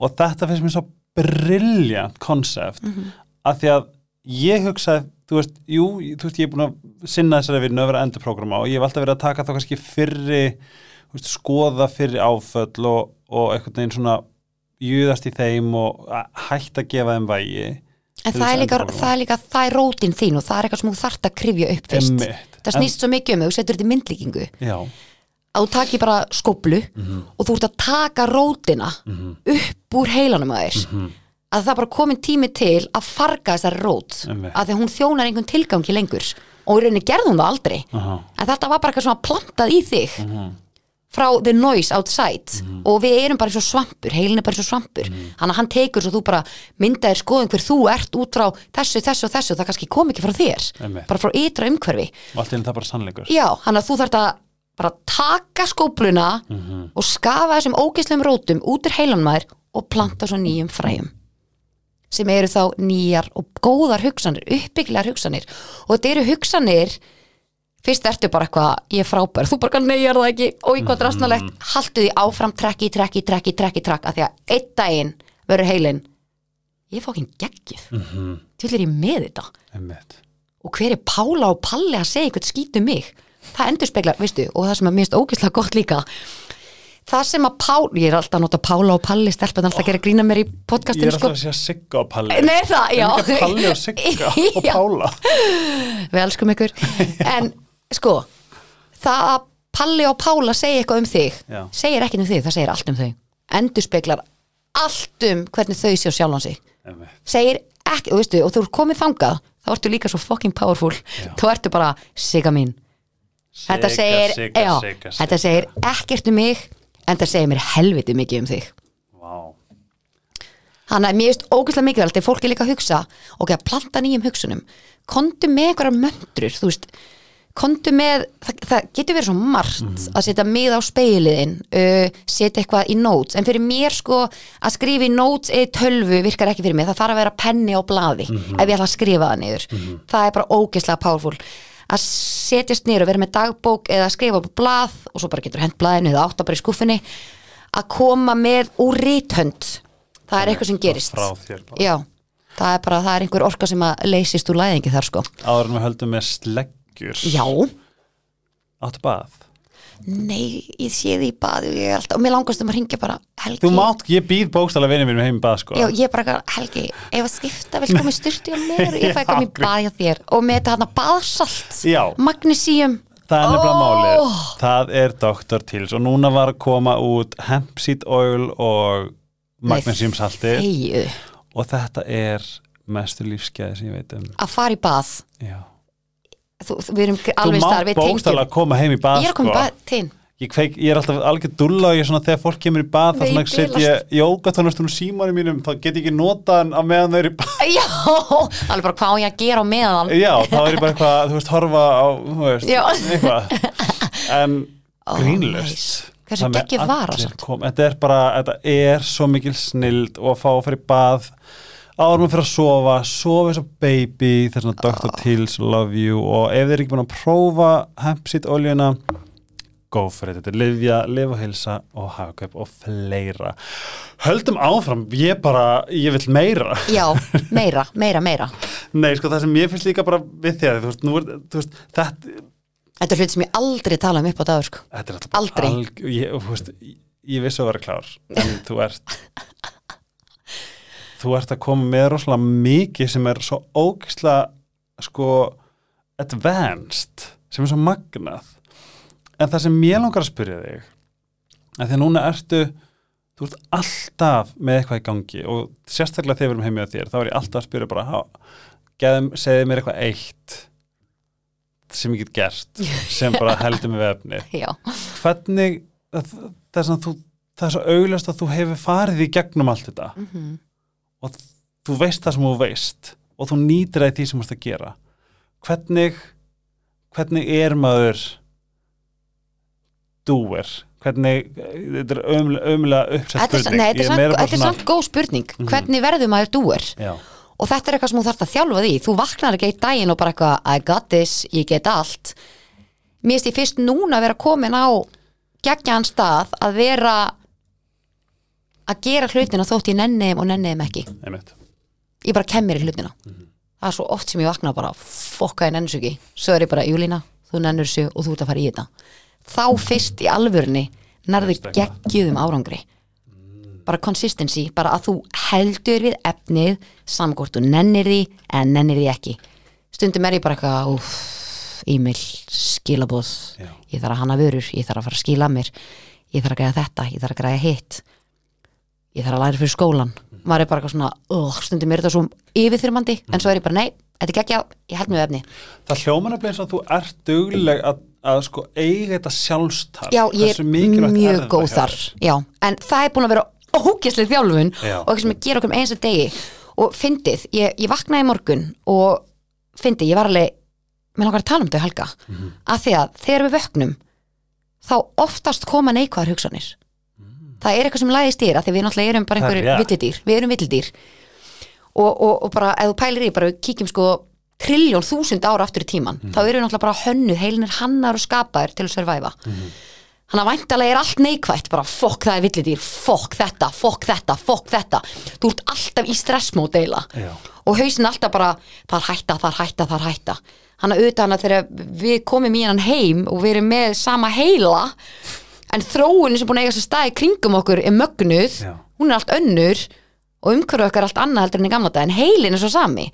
og þetta finnst mér svo briljant konsept Mhm. að því að ég hugsaði þú veist, jú, þú veist, ég er búin að sinna þessari vinnu að vera endurprogramma og ég hef alltaf verið að taka þá kannski fyrri veist, skoða fyrri áföll og, og einhvern veginn svona júðast í þeim og hætt að gefa þeim vægi En það er, líka, það er líka, það er rótin þín og það er eitthvað sem þú þarft að krifja upp fyrst. Það snýst svo mikið um, ef þú setur þetta í myndlíkingu já, að þú taki bara skóplu Mhm. og þú ert að taka rótina upp úr heilanum að þér Mhm. Að það bara komin tími til að farga þessari rót Einmitt. að því hún þjónar einhvern tilgangi lengur og í rauninni gerði hún það aldrei Aha. en þetta var bara eitthvað svona plantað í þig Mhm. frá the noise outside og við erum bara eins og svampur heilin er bara eins og svampur hann að hann tekur svo þú bara myndaðir skoðum hver þú ert út frá þessu, þessu og þessu það kannski kom ekki frá þér Einmitt. bara frá ytra umhverfi og allt í einu það bara sannleikur já, hann að þú þarft að bara taka skópluna Mhm. og skafa þessum ógeðslegum rótum út úr heilanmaður og planta svo nýjum fræjum sem eru þá nýjar og góðar hugsanir, uppbygglegar hugsanir. Og þetta eru hugsanir fyrst ertu bara eitthvað, ég er frábær. Þú bara, er það ekki, og í hvað drastnalegt haltu því áfram, trekki, trekki, trekki, trekki, trekk að því að einn daginn verður heilin ég er fókin geggjuð. Mm Mhm. til er ég með þetta. Einmitt. og hver er Pála og Palli að segja eitthvað skítu mig? Það endur speklar, veistu, og það sem er mest ógeðslega gott líka það sem að Pála, ég er alltaf að nota Pála og Palli stelpan alltaf að gera grína mér í Ég podcastum er sko. alltaf að segja Sigga og Palli. Nei, er það, já. En ekki Palli og Sigga og Já. Pála. Við elskum ykkur. En sko það að Palli og Pála segja eitthvað um þig Já. segir ekki um þig, það segir allt um þau. Endur speklar allt um hvernig þau sjá sjálfan sig. Einmitt. segir ekki, og veistu, og þú er komið þangað þá ertu líka svo fucking powerful. Þá ertu bara, siga mín. Þetta Sigga, segir, Sigga, já, Sigga, þetta segir ekkert um mig en það segir mér helviti mikið um þig. Vá. Þannig að mér finnst ógæslega mikilvægt þegar fólk er líka að hugsa ok, að planta nýjum hugsunum. Kontu með einhverja möndrur kontu með það, það getur verið svo margt að setja mið á speiliðin uh, setja eitthvað í notes, en fyrir mér sko að skrifa í notes eða tölvu virkar ekki fyrir mig, það þarf að vera penni á blaði ef ég ætla að skrifa það niður. Það er bara ógæslega powerful að setjast niður og vera með dagbók eða skrifa á blað og svo bara getur hent blaðinu eða átta bara í skuffinni að koma með úr ríthönd það er eitthvað sem gerist. Já, það er bara, það er einhver orka sem að leysist úr læðingi þar sko. Áður en við höldum með sleggjur. Já, Áttu bað? Nei, ég sé því í baði og ég er alltaf, og mér langast um að ringja bara Helgi, Þú mátt, ég býð bókstala vinið mér heim í bað sko já, ég er bara Helgi, ef að skipta vil koma í styrti á mér og ég fæ koma í Já, baði á þér og með þetta hann baðsalt Já. magnesíum Það er nefnilega Ó. málið Það er Dr. Teals og núna var að koma út hemp seed oil og magnesium salti og þetta er mestu lífsgæði sem ég veit um að fara í bað Já. þú, þú, við erum Þú alveg mátt bókstala tengjum koma heim í bað ég er að koma í sko. bað til ég, kveik, ég er alltaf algjör dulla og ég er svona þegar fólk kemur í bað þá svona Nei, set ég jógatónlistunum símanum mínum þá get ég ekki nota hann á meðan þau eru í bað já, alveg bara hvað á ég að gera á meðan Já, þá er ég bara eitthvað, þú veist, horfa á, þú veist, Já. eitthvað En Ó, grínlust nice. Hversu geggjuð vara samt. kom, Þetta er bara, þetta er svo mikil snild og að fá að fyrir bað áður með fyrir að sofa, sofa eins og baby þess að Dr. Teals love you og ef þið er ekki búin að prófa hemp sitt oljuna go for it, þetta er livja, lifa og hilsa og hagkaup og fleira höldum áfram, ég bara ég vil meira já, meira, meira, meira Nei, sko, það sem ég finnst líka bara við þér, þú veist, nú er, þú veist, þetta, þetta er hlut sem ég aldrei tala um upp á dagur sko. Aldrei. alg- ég, þú veist, ég, vissi að vera klár, en þú ert, þú ert að koma með rosalega mikið sem er svo ógislega, sko, advanced, sem er svo magnað. En það sem ég langar að spyrja þig, að því að núna ertu, þú ert alltaf með eitthvað í gangi og sérstaklega þegar við erum heimið á þér, þá er ég alltaf að spyrja bara, segðu mér eitthvað eitt sem ég get gert, sem bara heldur með vefni. Hvernig, það, er þú, það er svo augljóst að þú hefur farið í gegnum allt þetta Mhm. og þú veist það sem þú veist og þú nýtir það í því sem þú ert að gera. Hvernig, hvernig er maður dúer? Hvernig, þetta er ömulega, uppsett spurning. nei, þetta er, er samt góð spurning. Hvernig verður maður dúer Já, og þetta er eitthvað sem þú þarft að þjálfa því. Þú vaknar ekki eitt daginn og bara eitthvað I got this, ég get allt. Mér finnst ég fyrst núna að vera komin á geggjaðan stað að vera að gera hlutina þótt ég nenniðum og nenniðum ekki. Einmitt. ég bara kemmir í hlutina. Það er svo oft sem ég vakna bara fokka ég nennis ekki. Svo er ég bara, Júlína, þú nennur þessu og þú ert að fara í þetta þá fyrst í alvörni nærðu Veist eitthvað. geggjuðum árangri. Bara consistency, bara að þú heldur við efnið saman hvort þú nennir því en nennir því ekki. Stundum er ég bara eitthvað úff, e-mail, skilabóð Já. ég þarf að hanna vörur, ég þarf að fara að skila mér. Ég þarf að græða þetta, ég þarf að græða hitt. Ég þarf að læra fyrir skólan. Maður er bara eitthvað svona, oh, stundum er þetta svo yfirþyrmandi, en svo er ég bara, nei þetta er ekki, ég held mjög efni Það hljóman er eins og þú ert dugleg að, að sko eiga þetta sjálfstal já, ég er mjög góð þar þér? já, en það er búin að vera ógeðslega þjálfun Já. og eitthvað sem ég gera okkur um eins og degi og fyndið, ég, ég vaknaði í morgun og fyndið, ég var alveg mér langar að tala um þau helga Mhm. af því að þegar við vöknum þá oftast koma neikvæðar hugsanir það er eitthvað sem læðist dýr af því að við náttúrulega erum bara rétt. villidýr við erum villidýr og, og, og bara ef þú pælir í, bara við kíkjum sko trilljón þúsund ára aftur í tíman Mhm. þá erum við náttúrulega bara hönnuð, heilin er hannar og skapaðir til að surviva Mhm. Þannig að væntalega er allt neikvætt, bara fokk það er villidýr, fokk þetta, fokk þetta, fokk þetta. Þú ert alltaf í stressmót eila og hausinn alltaf bara, það er hætta, það er hætta, það er hætta. Hann að auðvitað hana þegar við komum í hann heim og við erum með sama heila, en þróunin sem búin að eiga sér stað í kringum okkur er mögnuð, Já. hún er allt önnur og umhverju okkar er allt annað heldur en í gamla dag, en heilin er svo sami.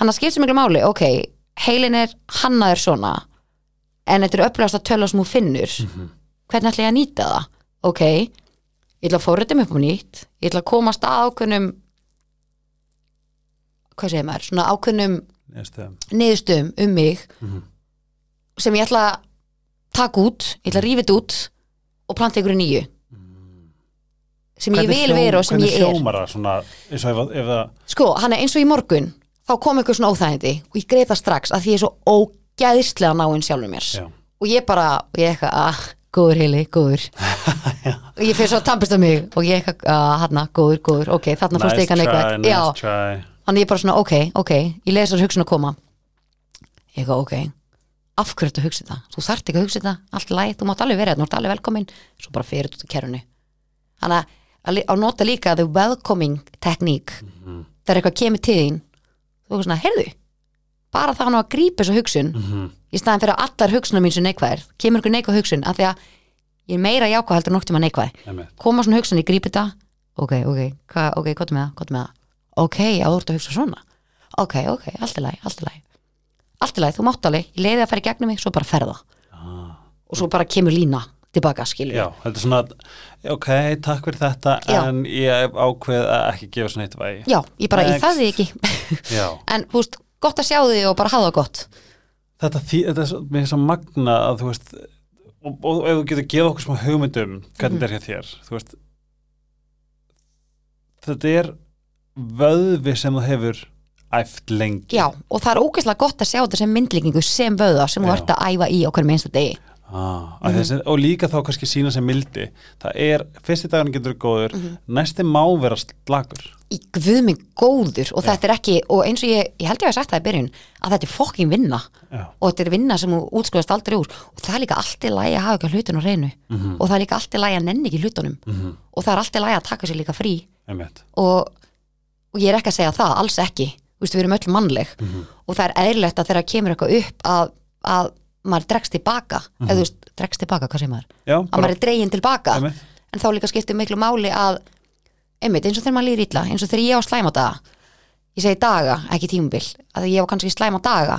Hann að skipta miklu máli, ok, heilin er hannaður svona, en þetta er öflugast að tölu sem hún finnur. Hvernig ætla ég að nýta það? Ok, ég ætla að fórita mig upp á nýtt. Ég ætla að komast að ákveðnum hvað segir maður, svona ákveðnum niðurstöðum. um mig Mhm. sem ég ætla að taka út, ég ætla að rífa þetta út og planta ykkur nýju sem ég Hvernig vil hljóm- vera og sem ég Hvernig er. hljómar það svona eins og ef, það sko, hann er eins og í morgun þá kom ykkur svona óþægindi og ég greið það strax að því ég er svo ógæðislega náinn sjálfur mér. Já. og ég bara, og ég eitthvað, ah, góður heili, góður. Og ég fyrir svo að tampist á mig og ég eitthvað, ah, hann, góður, góður ok, þarna fórst Nice try, eitthvað. nice já, try. Þannig ég bara svona, ok, ok. Ég leði þessar hugsun að koma. Ég eitthvað, ok af hverju að hugsa þetta, þú þarft ekki að hugsa þetta allt læg, þú mátt alveg vera þetta, þú ert alveg velkomin svo bara fyrir þetta kerfinu. Þannig að- að að nota líka the welcoming technique. Mhm. þegar eitthvað kemur til þín þú er svona, heyrðu bara það hann að grípa þessu hugsun. Mhm. í staðan fyrir að allar hugsunum mín sem neikvæðir kemur ykkur neikvæð hugsun af því að ég er meira jákvæð heldur en nokkuð tíma neikvæð. Koma svona hugsun, ég grípi þetta. Ok, ok, hva, ok, er með það, er með það. Ok, já, þú ert að hugsa svona. Ok, ok, allt í lagi, allt í lagi. Allt í lagi, þú mátt alveg, ég leiði að í gegnum mig svo bara ferða Ah. og svo bara kemur lína tilbaka, skilur Já, þetta er svona ok, takk fyrir þetta Já. en ég ákveð að ekki gefa svona eitt vægi já, ég bara, ég Next. það ekki Já. en, þú veist, gott að sjá þig og bara hafa það gott þetta, þý, þetta er mér svo magna að þú veist og, og ef þú getur gefið okkur smá hugmyndum hvernig Mhm. þetta er hjá þér þú veist þetta er vöðvi sem þú hefur æft lengi já, og það er ógeðslega gott að sjá þetta sem myndlíkingu sem vöða sem þú Já. ert að æfa í okkur einsta degi ah, Mhm. mm þessi, og líka þá kannski sína sem mildi. Það er, fyrsti daginn getur góður Mhm. næsti má vera slagur í guð mig góður. Og þetta er ekki, og eins og ég, ég held ég að sagt það í byrjun að þetta er fokkin vinna. Já, og þetta er vinna sem þú útskóðast aldrei úr. Og það er líka allt í lagi að hafa ekki hlutin á reynu Mhm. og það er líka allt í lagi að nenni ekki hlutunum. Mm og það er allt í lagi að taka sér líka frí. Og, og ég er ekki að segja það, alls ekki. Veist, við erum öll mannleg. Mhm. og það er eðlilegt að þegar kemur eitthvað upp að, að maður dregst tilbaka eða þú veist, dregst tilbaka, hvað segir maður? Já, að maður er dregin tilbaka. Einmitt. En þá líka skiptir miklu máli að einmitt, eins og þegar maður líður illa eins og þegar ég á slæma daga ég segi daga, ekki tímubil að ég á kannski slæma daga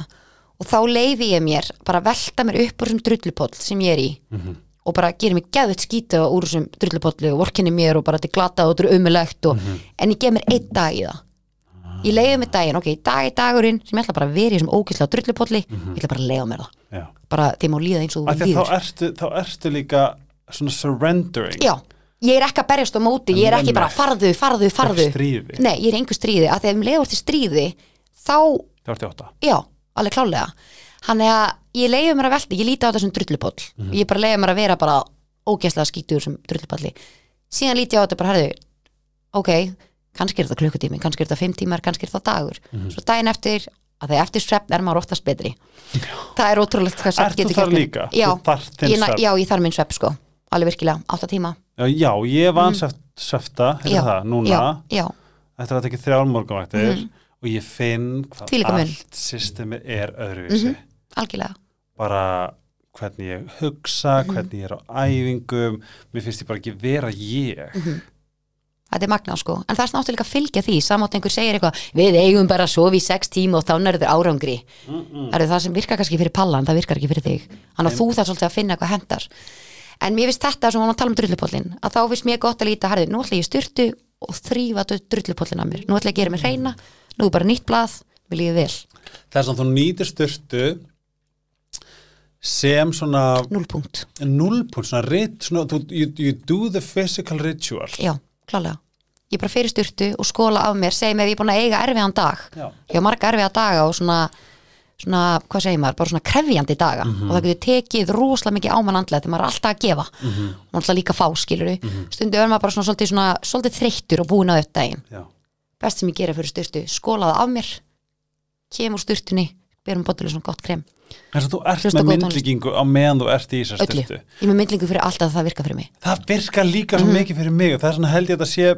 og þá leifi ég mér bara velta mér upp úr þessum drullupoll sem ég er í Mhm. og bara gerir mig geðvitt skýta úr þessum drullupolli og vorkinni mér og bara þetta glata og þetta er umulegt og, en ég gef mér einn dag í það ég leiði mér daginn, ok, dag í dagurinn sem ég ætla bara að vera í þessum ógæslega drullupolli. Ég ætla bara að leiða mér það. Já. bara þeim á líða eins og þú líður. þá ertu, þá ertu líka svona surrendering. Já, ég er ekki að berjast á móti, ég er ekki bara farðu, farðu, farðu. Nei, ég er einhver stríði, að þegar um leiður til stríði þá, það ertu átta. Já, alveg klálega Hann er að ég leiði mér að velta, ég líti á þetta sem drullupoll Ég bara leiði mér að vera bara ógæslega skítur sem drullupolli. Síðan líti ég á þetta bara, herðu Ok, kannski er þetta klukkutími, kannski er þetta fimm tímar, kannski er þetta dagur. Svo daginn eftir, að þegar eftir svefn er maður oftast betri. Það er ótrúlegt hvað svefn getur þar líka? Já, já, ég þarf minn svefn sko. Alveg virkilega, átta tíma. Já, já, ég var mm. svefta Já, hefur það, núna. Já, já, eftir að þetta ekki þrjár morgunvaktir og ég finn hvað allt systemi er öðruvísi. Algjörlega. Bara hvernig ég hugsa Mhm. hvernig ég er á æfingum. Mér finnst ég bara ekki vera ég. Mhm. Þetta er magnað sko, en það er náttúrulega að fylgja því. Samátt einhver segir eitthvað, við eigum bara að sofa í sex tíma og þá nærður árangri. Það er það sem virkar kannski fyrir pallan, það virkar ekki fyrir þig. Þannig að þú þarf svolítið að finna eitthvað hendar. En mér finnst þetta sem hann að tala um drullupollin að þá finnst mér gott að líta, herði, nú ætla ég styrtu og þrýfa drullupollin að mér. Nú ætla ég að gera mér hreina, nú bara nýtt blað við líðið vel, þess sem svona núlpunkt nullpunkt, svona rit svona, you, you do the physical ritual. Já, klálega. Ég bara fyrir styrtu og skóla af mér mér ef ég er búin að eiga erfiðan dag. Já. ég har marga erfiða daga og svona svona, hvað segir maður, bara svona krefjandi daga. Og það getur tekið rosalega mikið ámann andlega þegar maður er alltaf að gefa. Og alltaf líka fá, skilur við stundu er maður bara svona svolítið, svona, svolítið þreyttur og búin að Já. best sem ég gera fyrir styrtu, skóla það af mér kem úr styrtunni berum botilega svona gott krem, þess að þú ert Hlusta með góð tónlist. myndlíkingu á meðan þú ert í þessar öllu. styrtu ég er með myndlingu fyrir alltaf að það virka fyrir mig. Það virkar líka svo mikið fyrir mig og það er svona held ég að þetta sé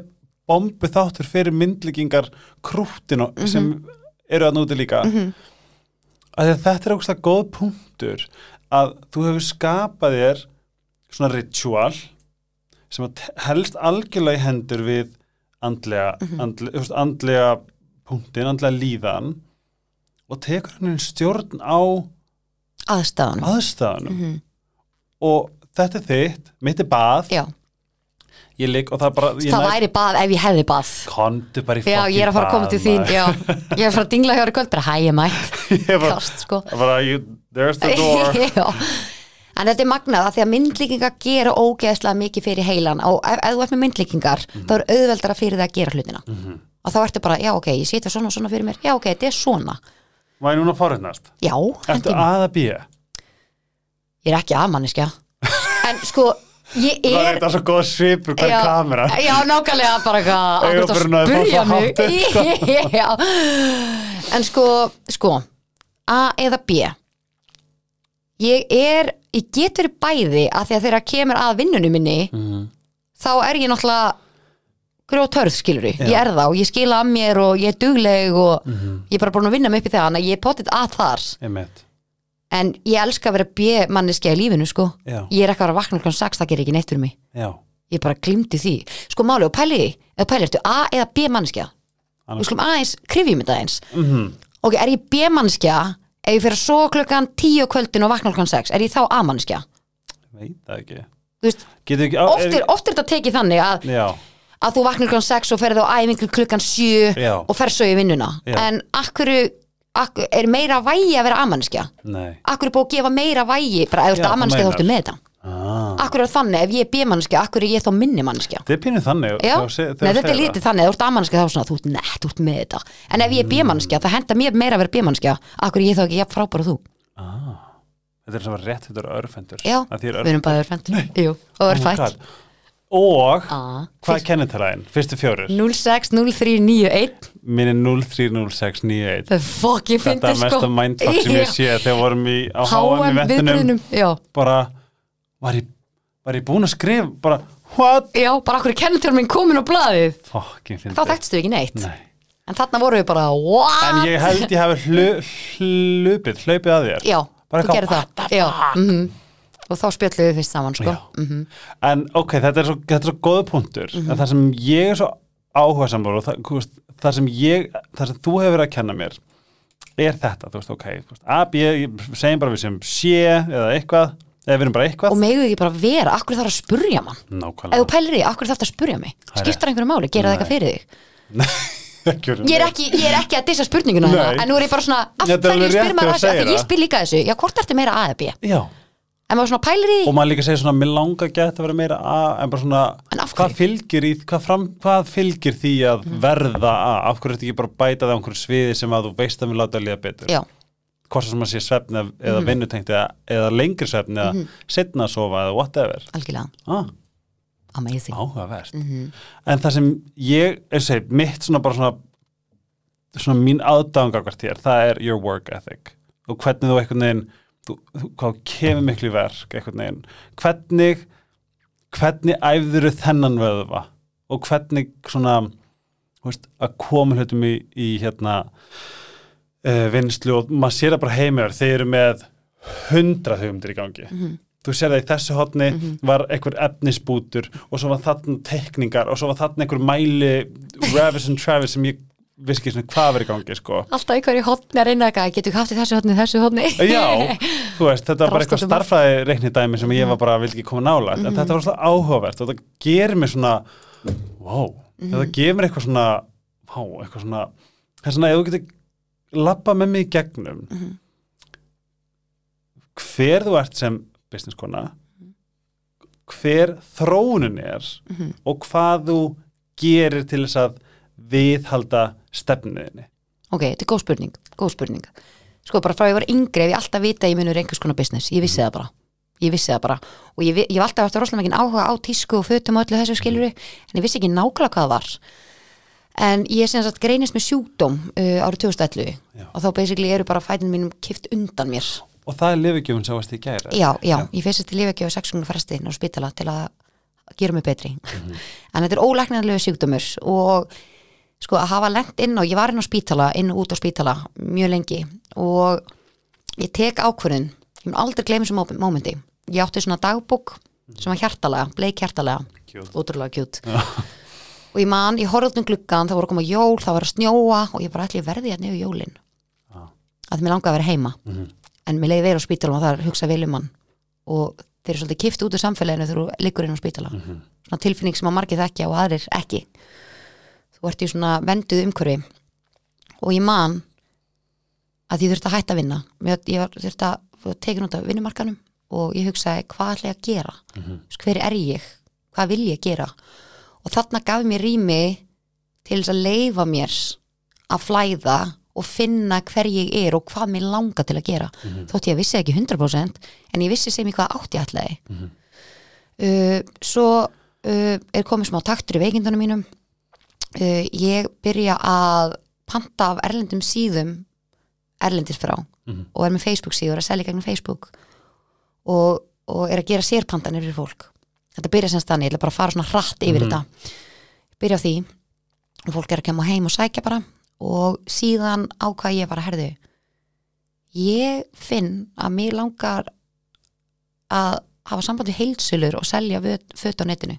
bombu þáttur fyrir myndlíkingar krúttin og- sem eru að núti líka. Mm -hmm. að þetta er ógustlega góð punktur að þú hefur skapað þér svona ritual sem að te- helst algjörlega í hendur við andlega, andlega, þú veist, andlega punktin, andlega líðan og tekur hann stjórn á aðstæðan aðstæðanum og þetta er þitt, mitt er bað. Já, ég ligg og það bara það næ- væri bað ef ég hefði bað. Kondu bara í Já, ég er að fara að koma til þín Já, ég er að fara að dingla hjá þér í kvöld bara hæ, ég mætt. Klást, sko. bara you, There's the door. En þetta er magnað að því að myndlíkingar gera ógeðslega mikið fyrir heilan. Og ef, ef þú ert með myndlíkingar þá er auðveldara fyrir það að gera hlutina. Og þá ertu bara, já ok, ég setja svona og svona fyrir mér. Já ok, þetta er svona Ég núna að forutnast? Já, Ertu að að býja? ég er ekki aðmanniskja En sko, ég Það er er þetta svo góð svipur hver já, kamera. Já, nákvæmlega bara eitthvað akkurat að Augabrúnin hafði spurja fór svo mig upp, Já. En sko, sko A eða B? Ég er, ég get verið bæði að því að þegar kemur að vinnunum minni Mhm. þá er ég náttúrulega grjótörð skilur ég, ég er það og ég skila að mér og ég er dugleg og Mhm. ég er bara búin að vinna mig upp í það þannig að ég er potið að þar. Einmitt. en ég elska að vera B-manneskja í lífinu sko. Já, ég er ekki að vera að vakna klokkan 6, það gerir ekki neitt fyrir mig. Já. Ég bara glimti því. Sko máli og pæli, ef pæli ertu A eða Annars- við skulum aðeins krifjum þetta eins Mhm. ok, er ég B-manneskja ef ég fyrir að svo klukkan 10 á kvöldin og vakna klokkan 6 er ég þá Þú veist, ekki á, oft er, er þetta tekið þannig að, Já, að þú vaknar klukkan 6 og ferð á æfingu klukkan 7 Já. og ferð svo í vinnuna. Já. en akkur, akkur er meira vægi að vera A-manneskja nei. Akkur er búið að gefa meira vægi bara ef þú Já, ert þú þá meinar. ertu með þetta? Ah. akkur er þannig, ef ég er B-manneskja akkur er ég þá minni manneskja? Þetta er pínuð þannig. Já, þegar þú seg- þegar Nei, þú þetta er segir lítið þannig, ef þú ert A-manneskja þá er svona, þú ert nett, þú ert með þetta. En ef ég er B-manneskja, það henda mér meira að vera B-manneskja. Akkur er ég þá ekki jafn frábæra þú? Ah. Þetta er að rétt þetta er örfendur Já, Að því er við erum bæðið örfend Jú, og Oh my örfætt God. Og Ah, hvað er kennitalæðin? Fyrstu fjórir? 060391 Minn er 030691 Það er fokk ég Þetta fyndi er sko. mesta mindfuck sem ég sé þegar vorum í á HM í vettunum bara var ég, var ég búin að skrifa bara what? Já, bara okkur kennitur minn komin á blaðið? Fucking fyndi Þá þekkstu ekki neitt? Nei. En þarna voru við bara, what? en ég held ég hlu, hlupið hlaupið að þér. Já, Bara þú gerir það. Já, mhm Og þá spjöllum við fyrst saman sko. Já. Mhm. en ok, þetta er svo, þetta er svo góða punktur. En það sem ég er svo áhuga sambar og það, það sem ég það sem þú hefur verið að kenna mér er þetta, þú veist, ok þú veist, A, B, ég segjum bara við sem sé eða eitthvað, eða við erum bara eitthvað. Og megðu ekki bara vera, akkur þarf að spurja mann? Þú pælir í, akkur þarf það að spurja mig? Skiptar einhverju máli, gera það eitthvað fyrir þig? Ég er ekki, ég er ekki að dissa spurninguna hérna En nú er ég bara svona, af er hverju spyr maður að þessu því ég spyr líka þessu, já, hvort ertu meira A eða B? Já, En maður svona pælir í og maður líka segir svona, mér langar gett að vera meira A, en bara svona, En af hvað hverju? fylgir í, hvað, fram, hvað fylgir því að verða A, af hverju ertu ekki bara að bæta það á einhverju sviði sem að þú veist að mér láta að líða betur, Já, hvort sem að sé svefni eða, eða vinnutengt eða, eða lengri svefni eða setna að sofa eða whatever. Algjörlega, ah, amazing. Áhugavert. Mhm. en það sem ég, ég segi, mitt svona bara svona svona mín aðdáðangakvart hér, það er your work ethic. Og hvernig þú einhvern veginn þú, þú, hvað kemur miklu verk einhvern veginn, hvernig hvernig æfðuru þennan vöðva? Og hvernig svona þú veist, að koma hlutum í, í hérna uh, vinslu og maður sér það bara heimur, þeir eru með hundra hugmyndir í gangi. Þú sér það í þessu hotni Mhm. var einhver efnisbútur og svo var þarna tekningar og svo var þarna einhver mæli Ravis and Travis sem ég vissi ekki svona hvað verið gangi sko. Alltaf einhverju hotni að reyna eitthvað, getur haft í þessu hotni, þessu hotni Já, þú veist, þetta var bara eitthvað starfræði reiknidæmi sem ég var bara, vildi ekki koma nála en þetta var svona áhugavert og þetta gerir mér svona wow, þetta gefur mér eitthvað svona wow, eitthvað svona svona, ef þú getur labba með mig í gegnum hver þú ert sem business kona hver þróunin er og hvað þú gerir til þess að viðhalda stefniðinni Ok, þetta er góð spurning, góð spurning. Sko, bara frá ég var yngri ef ég alltaf vita að ég munur einhvers konar business, ég vissi það bara. Ég vissi það bara. Og ég, ég var alltaf eftir rosalega mikið áhuga á tísku og fötum og öllu þessu skiluru en ég vissi ekki nákvæmlega hvað það var. En ég sem sagt greinist með sjúkdóm uh, árið 2011 Já. og þá basically eru bara fætin mínum kift undan mér. Og það er lifigjöfun sem varst í gæri já, já, ég fyrst til lífi ekki á 6 grunni fresti inn á spítala til að gera mig betri. En þetta er ólæknarlegu sjúkdómur og sko að hafa lent inn á, ég var inn á spítala inn og út á spítala mjög lengi og ég tek ákvörðin ég mun aldrei gleyma þessum mó- mómenti. Ég átti svona dagbók sem var hjartalega bleik hjartalega, Cute. ótrúlega kjút og ég man, ég horfði um gluggan það voru að koma jól, það var að snjóa og ég bara ætli verði hérna yfir jólin? Já. að mér langaði að vera heima. Mhm. en mér leiði verið á spítalum og það er hugsa vel um hann. Og þeir eru svolítið kift út úr samfélaginu þegar þú liggur inn á spítala. Mhm. svona tilfinning sem að margir þekkja og aðrir ekki þú ert í svona venduð umhverfi. Og ég man að ég þurfti að hætta að vinna. Ég þurfti að tekið út af vinnumarkanum og ég hugsaði hvað ætla ég að gera. Þú veist, hver er ég, hvað vil ég gera? Og þarna gaf mér rými til þess að leifa mér að flæða og finna hver ég er og hvað mér langar til að gera. Þótt ég vissi ekki 100% en ég vissi sem ég hvað átti ég ætlaði uh, svo uh, er komið smá taktur í veikindunum mínum uh, ég byrja að panta af erlendum síðum erlendis frá Mhm. og er með Facebook síður að selja gegnum Facebook og, og er að gera sérpantanir fyrir fólk þetta byrja sem stanni, ég ætla bara að fara svona hratt yfir Mhm. þetta byrja á því og fólk er að kemja heim og sækja bara og síðan ákvað ég bara herðu ég finn að mér langar að hafa samband við heilsulur og selja föt á netinu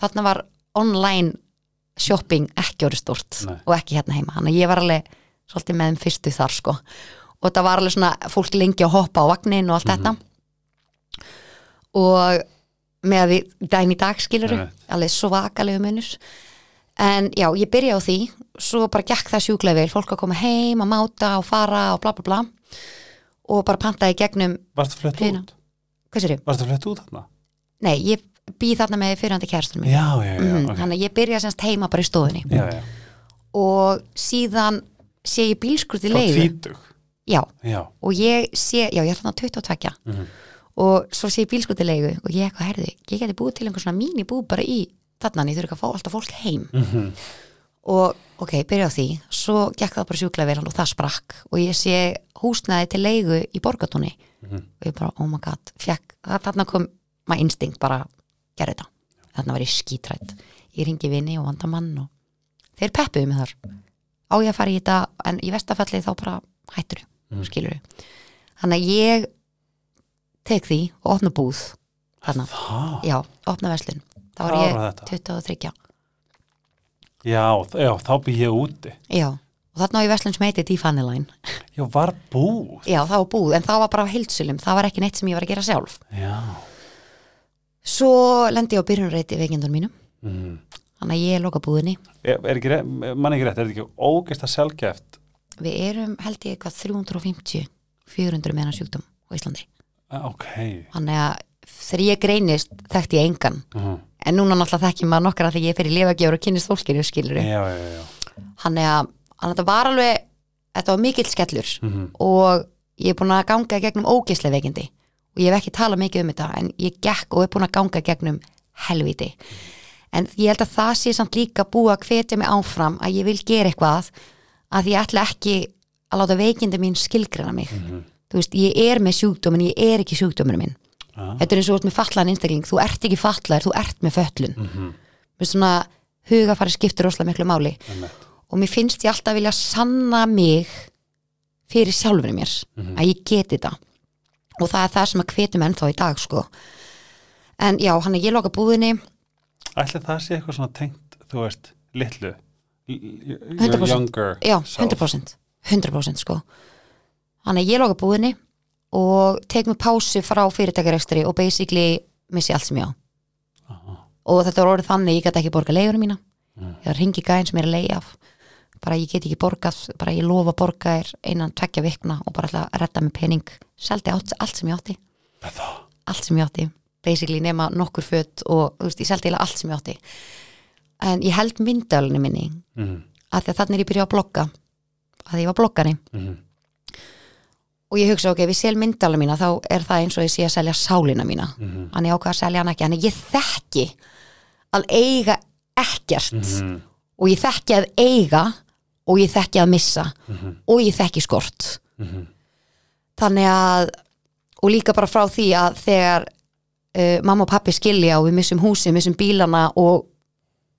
þarna var online shopping ekki orðið stort Nei. og ekki hérna heima, þannig að ég var alveg svolítið með þeim fyrstu þar sko og það var alveg svona fólk lengi að hoppa á vagnin og allt þetta og með við dæmi í dag skilur Einmitt. alveg svakalegu munur en já, ég byrja á því svo bara gekk það sjúklega vel fólk að koma heim að máta og fara og bla bla bla og bara pantaði gegnum Varstu flett Hlýna. út? hvað sér ég? Varstu flett út þarna? Nei, ég býð þarna með fyrirhandi kærstunum Já, já, já, Mhm, ok. þannig að ég byrja semst heima bara í stofunni. Og síðan sé ég leiðu tvítug? Já, Já, og ég sé, já ég er þarna 22 Mhm. og svo sé ég bílskrut í leiðu og ég eitthvað herði, ég geti búið til einhver svona mínibú bara í þarna, en ég þurfi ekki að fá alltaf fólk heim. Mhm. og ok, byrja á því. Svo gekk það bara sjúklega vel og það sprakk. Og ég sé húsnæði til leigu í borgatúni Mhm. og ég bara, oh my god, það, þarna kom maður instinkt bara gerði þetta, þarna var ég skítrætt ég ringi vini og vandamann og þeir peppuðu mig þar. Á ég að fara í þetta, en í vestafalli þá bara hættur þau, skilur þannig að ég tek því og opna búð þarna, Það, já, opna verslun. Þá var ég var þetta? 23 já, já, þá bý ég úti. Já, og þarna á ég verslun sem heitir Defaneline Já, var búð? Já, það var búð, en það var bara heilsulum það var ekki neitt sem ég var að gera sjálf. Já Svo lendi ég á byrjunreiti veikindun mínum. Mm. þannig að ég loka búðinni. Er, er ekki, rétt- mann ekki rétt, er þetta ekki ógeist að sjálfgeft Við erum held ég eitthvað 350 400 meðan sjúkdóm á Íslandi. Ok. Þannig að þegar ég greinist þekkti ég engan. Mhm. en núna náttúrulega þekki maður nokkar að því ég fyrir lifagjör og kynnist fólkinu skilur. Já. Þannig að þetta var alveg þetta var mikill skellur. Mhm. og ég er búin að ganga gegnum ógeislega veikindi og ég hef ekki talað mikið um þetta en ég gekk og er búin að ganga gegnum helviti en ég held að það sé samt líka búið að hvetja mig áfram að ég vil gera eitthvað að ég ætla ekki að láta veikindi mín skilgrana mig þú veist, ég er með sjúkdómin, ég er ekki sjúkdóminu minn Ah. þetta er eins og með fatlaðan einstakling þú ert ekki fatlaður, þú ert með föllun Mhm. með svona hugafari skiptir rosalega miklu máli Einmitt. og mér finnst ég alltaf vilja sanna mig fyrir sjálfurinn mér Mhm. að ég geti þetta og það er það sem að hvetum ennþá í dag sko. En já, hann er ég loka búðinni. Ætli það sé eitthvað svona tengt, þú veist, litlu? Your 100%. younger já, self. 100% 100% sko. Hann er ég loka búðinni og tek mig pásu frá fyrirtækjarekstri og basically missi allt sem ég á. Og þetta var orðið þannig, ég gæti ekki borga leigunum mína. Ég var ringi gæðin sem er að leiða af bara ég get ekki borgað, bara ég lofa að borga þér einan tvekja vikna og bara ætla að redda með pening, seldi allt, allt sem ég átti. Allt sem ég átti basically nema nokkur föt og veist, ég seldi allt sem ég átti. En ég held myndalinu minni Mhm, að því að þannig er ég byrjuð að blogga að ég var bloggari. Mhm. og ég hugsa ok, ég sel myndalinu mína þá er það eins og ég sé að selja sálina mína. Mhm. hann ég ákvað að selja hann ekki, en ég þekki að eiga ekkert. Mhm. og ég þekki að eiga og ég þekki að missa Mhm. og ég þekki skort Mhm. þannig að og líka bara frá því að þegar uh, mamma og pappi skilja og við missum húsi, missum bílana og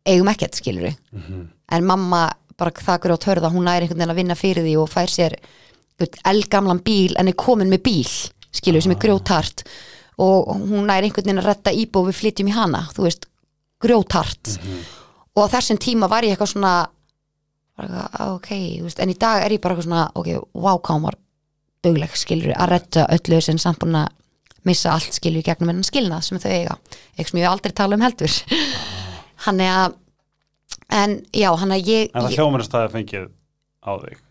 eigum ekkert skilur Mhm. en mamma bara þakur á törða hún er einhvern veginn að vinna fyrir því og fær sér elgamlan bíl en er komin með bíl skilur sem er grjótart og hún er einhvern veginn að retta íbú og við flytjum í hana, þú veist grjótart og á þessum tíma var ég eitthvað svona "Ah, ok, þú veist, en í dag er ég bara svona ok, wow, hvað var dugleg skilur að retta öllu sem samt búin að missa allt skilur gegnum en skilnað sem þau eiga, eitthvað sem ég aldrei tala um heldur. Hann er að en já, hann að ég, En það ég hljómanist það fengið á þig.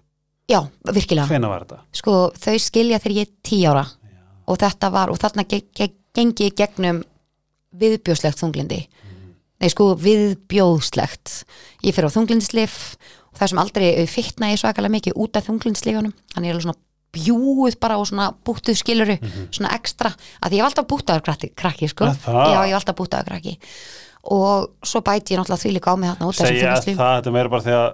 Já, virkilega. Hvena var þetta? sko, þau skilja þegar ég er tí ára. Og þetta var, og þarna ge ge gengi ég gegnum viðbjóðslegt þunglindi nei sko, viðbjóðslegt. Ég fyrir á þunglindislif það sem aldrei fitna ég svakalega mikið út af þunglindslifunum, þannig ég er alveg svona bjúið bara og svona búttuð skiluru svona ekstra, að ég hef alltaf bútaður krakki, krakki sko, það? já ég hef alltaf bútaður krakki. Og svo bæti ég náttúrulega því líka á mig þarna út af þessum Segja þunglindislif það, þetta er meira bara því að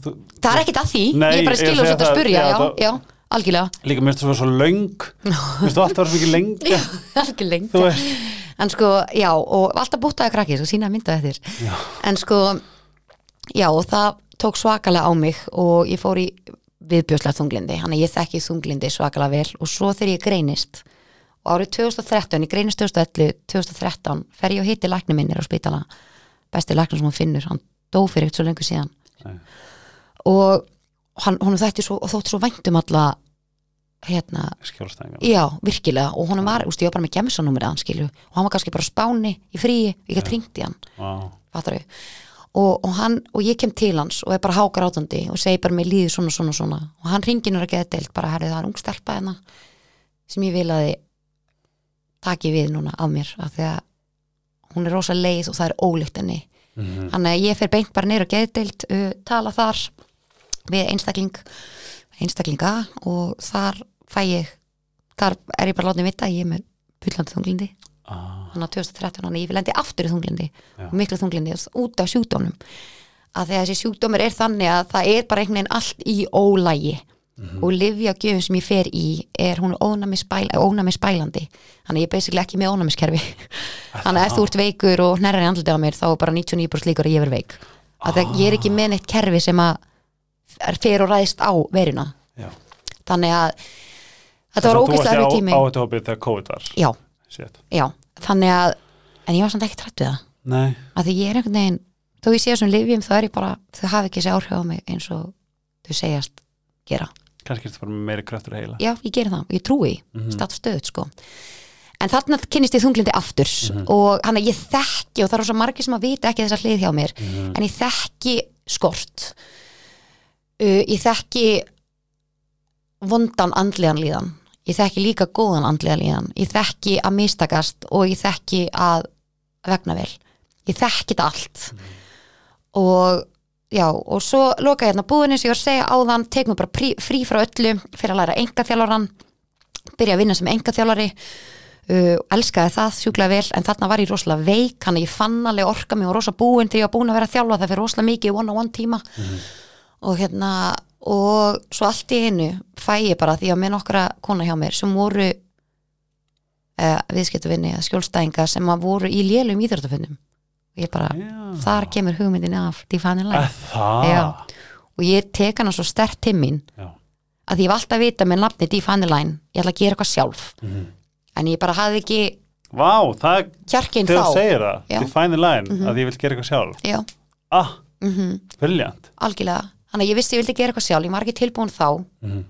þú, það er ekkit að því, Nei, ég bara að segi setja að það, spurja, já, það- já, algjörlega. Líka mér finnst það svo löng. Mér finnst þú alltaf vera svo mikið lengi algjör lengi en sko, já, og alltaf bútaði krakki sko, sína mynda eftir. Já. en sko, já, og það tók svakalega á mig og ég fór í viðbjóðslega þunglindi. Hann að ég þekki þunglindi svakalega vel. Og svo þegar ég greinist og árið 2013, ég greinist 2011 2013, fer ég og hitti lækni minnir á spítala. Besti læknir sem hún finnur hann dó fyrir eitt svo lengur síðan. Nei. og hann, honum þætti svo, og þótti svo væntum alla hérna, Skjólstæðingar Já, virkilega. Og honum var, úst, ég var bara með gemsanúmerið hann skilju og hann var kannski bara spáni í fríi ég gæti hringt í hann, Vá. fattar og, og hann, og ég kem til hans og er bara hákar átandi og segi bara mér líði svona svona svona. Og hann ringir nú að geða deilt bara herrið það er ung stelpa hérna sem ég vil að þið taki við núna af mér af því að hún er rosa leið og það er ólíkt henni. Mhm. þannig að ég fer beint bara neyru að geðdeild uh, tala þar við einstakling einstaklinga og þar fæ ég þar er ég bara látið vita að ég er með fullandi þunglindi þannig að 2013 þannig að ég lendi aftur í þunglindi Já. miklu þunglindi út af sjúkdómnum. Að því að þessi sjúkdómur er þannig að það er bara einhvern veginn allt í ólægi og livjagjöfum sem ég fer í er hún er ónæmi, spæl, ónæmi spælandi þannig að ég er basically ekki með ónæmiskerfi. Þannig að ef þú ert veikur og í andlutið á mér þá er bara 99% líkur að ég verð veik. Að það ég er ekki með neitt kerfi sem að er fer og ræðist á veruna já. þannig að þetta var ógæslega tími Á þetta hópið þegar COVID var? Já, Shit. já, þannig að en ég var samt ekki trætt við það. Nei, að því ég er einhvern veginn þó ég sé þessum livjum þá er ég bara þau hafa ekki þessi áhrif á mig eins og þau segjast gera. Kannski er þetta bara meiri kraftur heila. Já, ég geri það, ég trúi mm Mhm. státt stöðut sko. En þarna kynnist ég þunglindi aftur og hann að ég þekki og það er svo margir sem að vita ekki þessa hlið hjá mér Mhm. en ég þekki skort. Uh, ég þekki vondan andlegan líðan ég þekki líka góðan andlegan líðan. Ég þekki að mistakast og ég þekki að vegna vel. Ég þekki þetta allt. Og já, og svo loka ég hérna búðinni sem ég var að segja áðan tek mér bara prí, frí frá öllu fyrir að læra engaþjálfaran byrja að vinna sem engaþjálfari uh, elskaði það sjúklega vel en þarna var ég rosalega veik hann að ég fann alveg orka mig og rosa búin þegar ég var búin að vera að þjálfa það fyrir rosalega mikið one on one tíma og hérna og svo allt í einu fæ ég bara því að með nokkra kona hjá mér sem voru uh, viðskiptavinni eða skjólstæðinga sem að voru í lélum íþjóðarfundum og ég bara, Já. þar kemur hugmyndin af Já. og ég tek hana svo stert til mín Já. að ég var alltaf að vita með nafni Line, ég ætla að gera eitthvað sjálf. Mhm. en ég bara hafði ekki Vá, það þegar þá. þú segir það, define the line að ég vil gera eitthvað sjálf. Já, Ah, mm brilliant. Algjörlega Þannig að ég vissi ég vildi gera eitthvað sjálf, ég var ekki tilbúin þá. Mhm.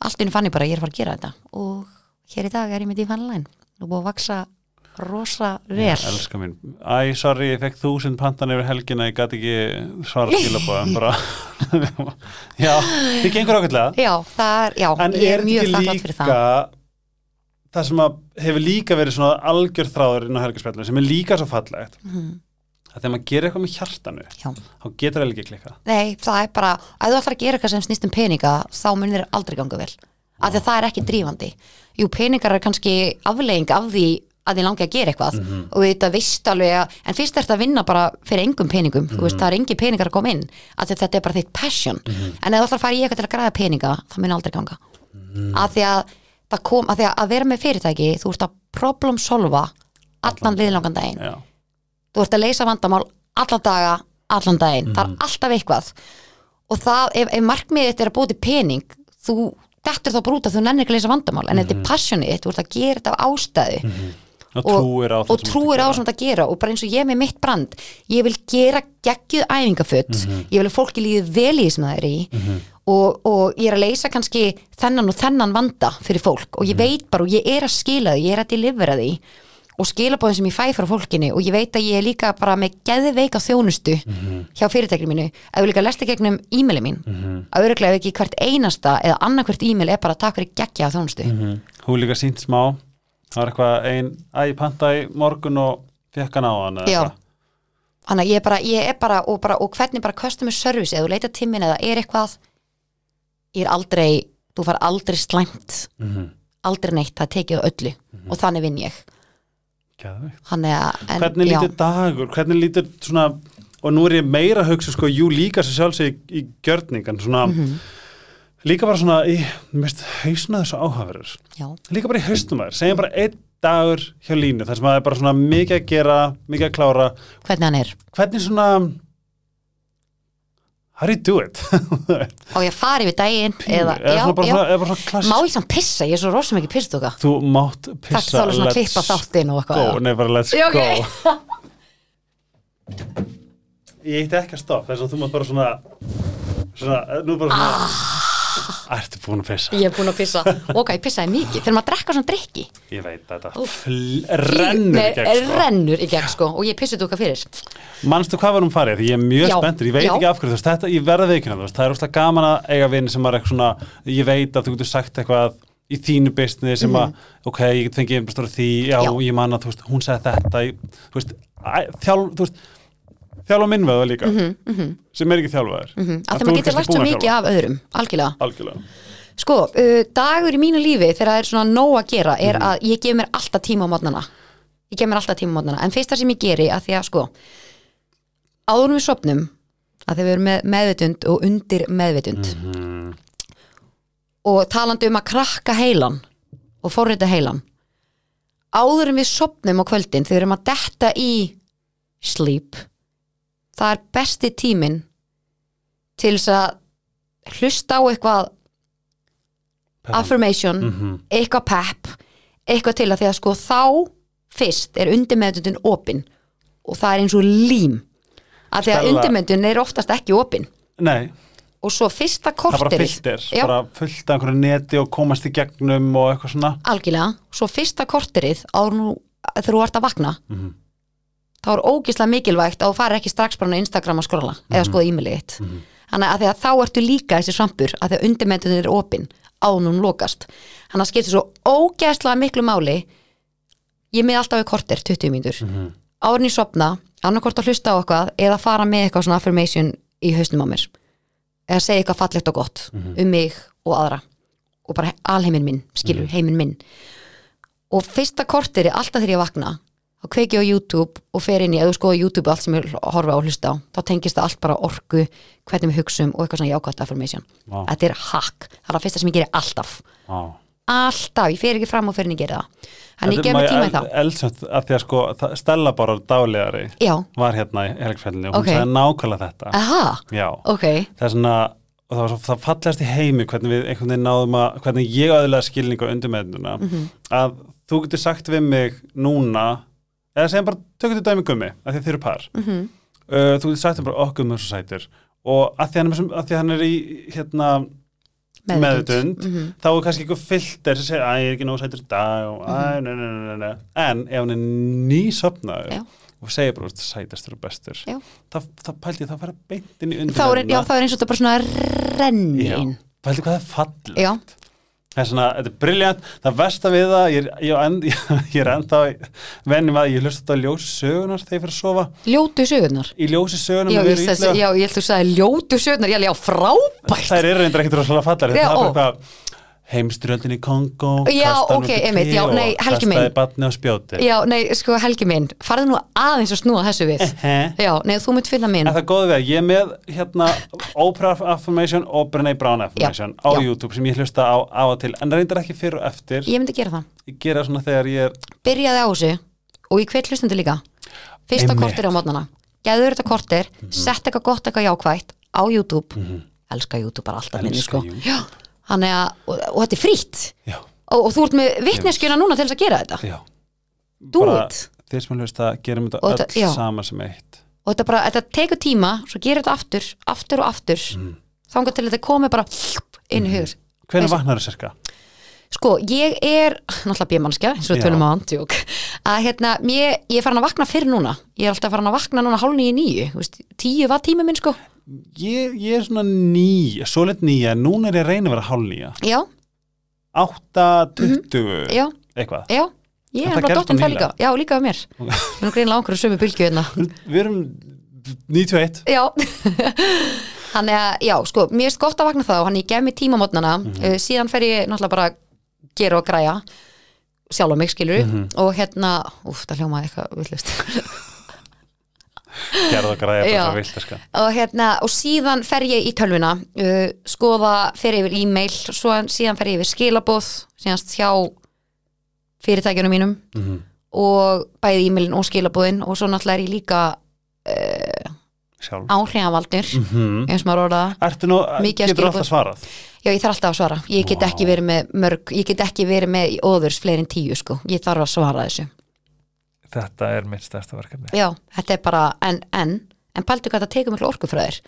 allt inni fann ég bara að ég er að fara að gera þetta. Og hér í dag er ég með Line. Og búið að vaksa rosa vel. æ, sorry, ég fekk þúsund pantan yfir helgina, ég gæti ekki svara skilabóðum, bara Já, þið gengur ákveðlega Já, það er, já, En ég er mjög þakklátt fyrir það. það sem að hefur líka verið svona algjör þráður inn á helgarspjallinu sem er líka svo fallegt. Mhm. Að þegar maður gerir eitthvað með hjartanu Já. þá getur það ekki klikka Nei, það er bara, að þú ætlar að gera eitthvað sem snýst um peninga þá munir aldrei ganga vel. Af því að það er ekki drífandi. Jú, peningar er kannski aflegging af því að þið langi að gera eitthvað og þetta veist alveg að, en fyrst er þetta að vinna bara fyrir engum peningum, þú veist, það er engin peningar að koma inn, af því að þetta er bara þitt passion. En ef þú ætlar að fara í eitthvað til að græða peninga það mun aldrei ganga. Af því að kom, af því að, að vera með fyrirtæki þú ert að problem solva allan liðlangan daginn þú ert að leysa vandamál allan daga, allan daginn. Það er alltaf eitthvað. Og það, ef, ef markmiðið þetta er að til pening þú dettur þá bara út að þú nennir ekki að leysa vandamál en ef þetta er passionið, þú ert að gera þetta af ástæðu. Og á það og sem trúir á ert sem þetta gera. Og bara eins og ég með mitt brand ég vil gera geggjuð æfingaföt. Ég vil að fólki líði vel í sem það er í. Og, og ég er að leysa kannski þennan og þennan vanda fyrir fólk. Og ég veit bara og ég er að skila því, ég er að delivera því og skilabóðin sem ég fæ frá fólkinu og ég veit að ég er líka bara með geðveika þjónustu hjá fyrirtækinu mínu að við líka lesta gegnum e-maili mín. Að öruglega ef ekki hvert einasta eða annarkvert e-mail er bara takk fyrir geggja þjónustu. Mhm. Hún er líka sínt smá. Það var eitthvað ein, að ég panta í morgun og fekk hann á hann Já. Þannig að ég er bara, ég er bara og, bara, og hvernig bara customer service, eða þú leita tímin eða er eitthvað ég er aldrei, þú far aldrei slæmt. Mhm. aldrei neitt, það tekið öllu. Og þannig vinn ég En, Hvernig lítur dagur, hvernig lítur svona og nú er ég meira að hugsa sko, jú líka sér sjálfsög í, í gjörningan svona, Mhm. líka bara svona í, mest hausna þessu áhafurur já, líka bara í haustum aður, segjum bara einn dagur hjá línu, þar sem það er bara svona mikið að gera, mikið að klára. Hvernig hann er? Hvernig svona how do you do it? Og ég fari við daginn eða, já, já, svona, eða bara svona klassisk má ég samt pissa, ég er svo rosa mikið pissutuga þú mátt Takk pissa þá alveg svona klippa þáttinn og eitthvað go, nei bara let's Já, ok. go. Ég eitt ekki að stopp þess að þú mátt bara svona svona, nú bara svona ertu búin að pissa Ég er búin að pissa, ok, ég pissaði mikið þegar maður drekka svona drikki ég veit þetta, Úff. Fl rennur í gegn sko. rennur í gegn sko og ég pissutuga fyrir manstu hvað var hún farið, því ég er mjög spenntur ég veit já. ekki af hverju, þú veist, þetta, ég verða veikina þú veist, það er óslega gaman að eiga vinn sem er eitthvað svona, ég veit að þú getur sagt eitthvað í þínu business sem að ok, ég get fengið einhver stóra því, já, Mhm. Já. ég man að þú veist, hún sagði þetta ég, þú veist, þjálf, þú veist þjálfa minn veða líka sem er ekki þjálfaður mm að það maður getur lært svo mikið af öðrum, algjörlega. Algjörlega. Sko, uh, dagur í mínu lífi þegar það er svona nóg að gera er að ég gef mér alltaf tíma á mótnana ég gef mér alltaf tíma á mótnana en fyrsta sem ég geri að því að sko áðurum við sopnum að því við erum með meðvitund og undir meðvitund. Mm, og talandi um að krakka heilan og forrita heilan. Áðurum við sopnum á kvöldin þegar við erum að detta í sleep það er besti tíminn til þess að hlusta á eitthvað affirmation, Mhm. eitthvað pep eitthvað til að því að sko þá fyrst er undirmeðutun opin og það er eins og lím. Að því að undirmeðutun er oftast ekki opin. Nei, og svo fyrsta það er bara korterið fullt af einhverju neti og komast í gegnum og eitthvað svona. Algjörlega, svo fyrsta korterið þegar þú ert að vakna. Mhm. Þá er ógislega mikilvægt að þú farir ekki strax bara á Instagram að skrolla eða skoða e-mailið þitt. Þannig að, að þá ertu líka þessi svampur að því að undirmeðutun er opin ánum lokast. Þannig að skiptir svo ógeðslega miklu máli ég með alltaf við korter 20 mínútur Mhm. árin í sopna, annarkort að hlusta á eitthvað eða fara með eitthvað svona affirmation í hausnum á mér eða segja eitthvað fallegt og gott um mig og aðra og bara alheiminn minn, skilur, heiminn minn. Og fyrsta kortir er alltaf þegar ég vakna þá kveiki á YouTube og fer inn í, þú skoða YouTube allt sem ég horfa á og hlusta á þá tengist það allt bara orku, hvernig við hugsum og eitthvað svona jákvæmt affirmation. Vá. þetta er hack, það er það fyrsta sem ég gerir alltaf. Vá. alltaf, ég fer ekki fram og fer inn í gera það. Þannig ég gef mér tíma í þá Eldsönd að því að sko það- Stella bara dálegari já, var hérna í helgfællinu og hún Ok. sagði nákvæmlega þetta. Aha, já, ok. Það er svona og það var svo það fallegast í heimi hvernig við einhvern veginn náðum að hvernig ég aðlega skilning á undirmeðnuna Mhm. að þú getur sagt við mig núna eða segjum bara, tökum þetta dæmi gummi að því þið eru par Mhm. uh, þú þeim bara okkur með svo sætur og að því hann er, að því hann er í hérna, meðutund Mhm. þá er kannski eitthvað filter sem segir, að ég er ekki nóg sætur í dag og nei, nei, nei, nei, nei. en ef hann er nýsopnaður Já. og segir bara, "Þú ert sætastur og bestur þá, þá pældi ég, þá fara beint inn í undir þá er, já, þá er eins og þetta bara svona renni Já. inn pældi hvað það er fallegt. Það er svona, þetta er briljant það versta við það, ég, er- ég, ég er ennþá vennum að ég hlusta þetta á ljósi sögunar þegar ég fyrir að sofa. Ljótu sögurnar? Í ljósi sögunar já, með veru illa. já, ég held þú sagði ljótu sögurnar. Ég alveg á frábært. Þær eru reyndar ekkert rosalega fallar Já, það er bara eitthvað heimstyrjöldin í Kongo Já, ok, einmitt, já, nei, Helgi minn. kastaði batni á spjóti. Já, nei, sko Helgi minn, farðu nú aðeins að snúa þessu við. Ehe. já, nei, þú mynd finna minn. En það er góð að ég er með hérna Oprah Affirmation og Brené Brown Affirmation á já. YouTube sem ég hlusta á á og til en reyndar ekki fyrir og eftir. Ég myndi gera það, ég gera svona þegar ég er byrjaði á þessu og ég hvet hlustandi líka. Fyrsta Einmitt. kortir á mótnana geður þetta kortir, sett eitthvað gott eitthvað jákvætt þannig að, og, og þetta er frýtt já, og, og þú ert með vitneskjuna núna til þess að gera þetta? Já. Bara þeir sem hlusta gerum þetta öll þetta- sama sem eitt. Og þetta bara, þetta tekur tíma svo gerir þetta aftur, aftur og aftur. Mm. þangar til þetta komi bara inn í hugur. Hvernig vaknar það sérka? sko, ég er náttúrulega bímannskja, eins og við tölum á andjók að hérna, ég, ég er farin að vakna fyrr núna. Ég er alltaf farin að vakna núna hálf nýju nýju tíu var tími minn sko Ég, ég er svona ný, svo lit nýja. Núna er ég að reyna að vera hálf nýja já, 8, 20 já, eitthvað. Já. Ég er það bara dottin það líka, já líka af mér. Við erum greinlega ákveður sömu bylgju hérna. Við erum 91 Já. Þannig að, já, sko, mér erst gott að vakna þá. Hann ég gef mér tíma mótnana uh, síðan fer ég náttúrulega bara að gera og græja. Sjálf á mig, skilur og hérna, úf, það hljómaði eitthvað villust gerða og græða bara vilt sérka og hérna, og síðan fer ég í tölvuna uh, skoða, fer yfir e-mail svo síðan fer ég yfir skilabóð síðan hjá fyrirtækjunum mínum Mhm. og bæði e-mailin og skilabóðin og svo náttúrulega er ég líka uh, áhrifavaldur Mhm. eins og maður orða Mikið alltaf svarað Já, ég þarf alltaf að svara. Ég get Vá. ekki verið með mörg, ég get ekki verið með óðurs fleiri en tíu, sko. Ég þarf að svara þessu. Þetta er mitt stærsta verkefni Já, þetta er bara, en, en, en pæltu hvað það tekur miklu orkufræðir.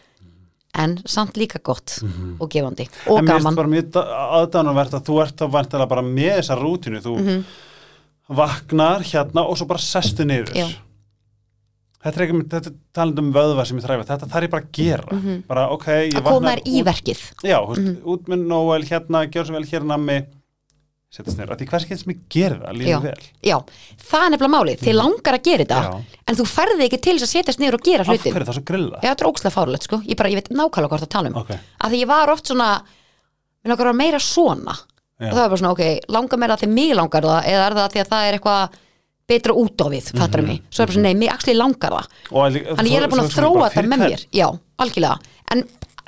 En samt líka gott og gefandi. Og en mér gaman. finnst bara mjög aðdánumvert að þú ert þá vantilega bara með þessa rútinu þú Mhm. vaknar hérna og svo bara sestu niður Já. þetta er ekki þetta er talandi um vöðva sem ég þræfa þetta þarf ég bara að gera bara ok, ég Mhm. Að koma þær í verkið. já, þú veist, út með Nóel hérna, gjör svo vel hér nammi setjast niður, af því hvers getur sem ég gera það líður vel, Já, það er nefnilega málið. Þið langar að gera þetta, Já. en þú ferði ekki til þess að setjast niður og gera af hlutin. hverju það er svo grilla Já, þetta er ókslega fárlegt, sko. Ég bara, ég veit nákvæmlega hvort að tala um. ok, Af því ég var oft svona, við langar að vera meira svona. Já. og það er bara svona, ok, langar mér það því mig langar það eða er það því að það er eitthvað betra út á við, fattar Mhm. mig svo er bara svona, nei, mig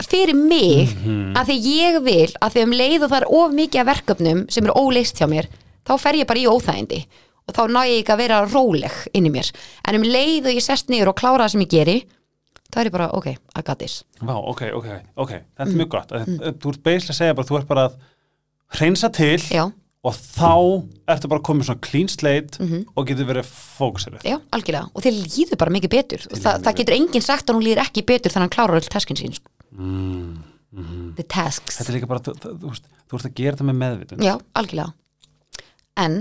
er fyrir mig Mhm. að því ég vil að því um leið og það er of mikið af verkefnum sem eru óleist hjá mér þá fer ég bara í óþægindi og þá ná ég ekki að vera róleg inn í mér. En um leið og ég sest niður og klára það sem ég geri þá er ég bara, ok, I got this. Vá, ok, ok, ok, þetta Mm. er mjög gott. Mm. þú ert beislega að segja bara, þú ert bara að hreinsa til já, og þá ertu bara komið svona clean slate og getur verið fókusirið já, algjörlega. Og þið líður bara mikið betur. Það, það getur enginn sagt að hún líður ekki betur þannig að hann klárar öll taskin sín sko. The tasks. Þetta er líka bara, þú, þú, þú, þú ert að gera þetta með meðvitund. Já, algjörlega. En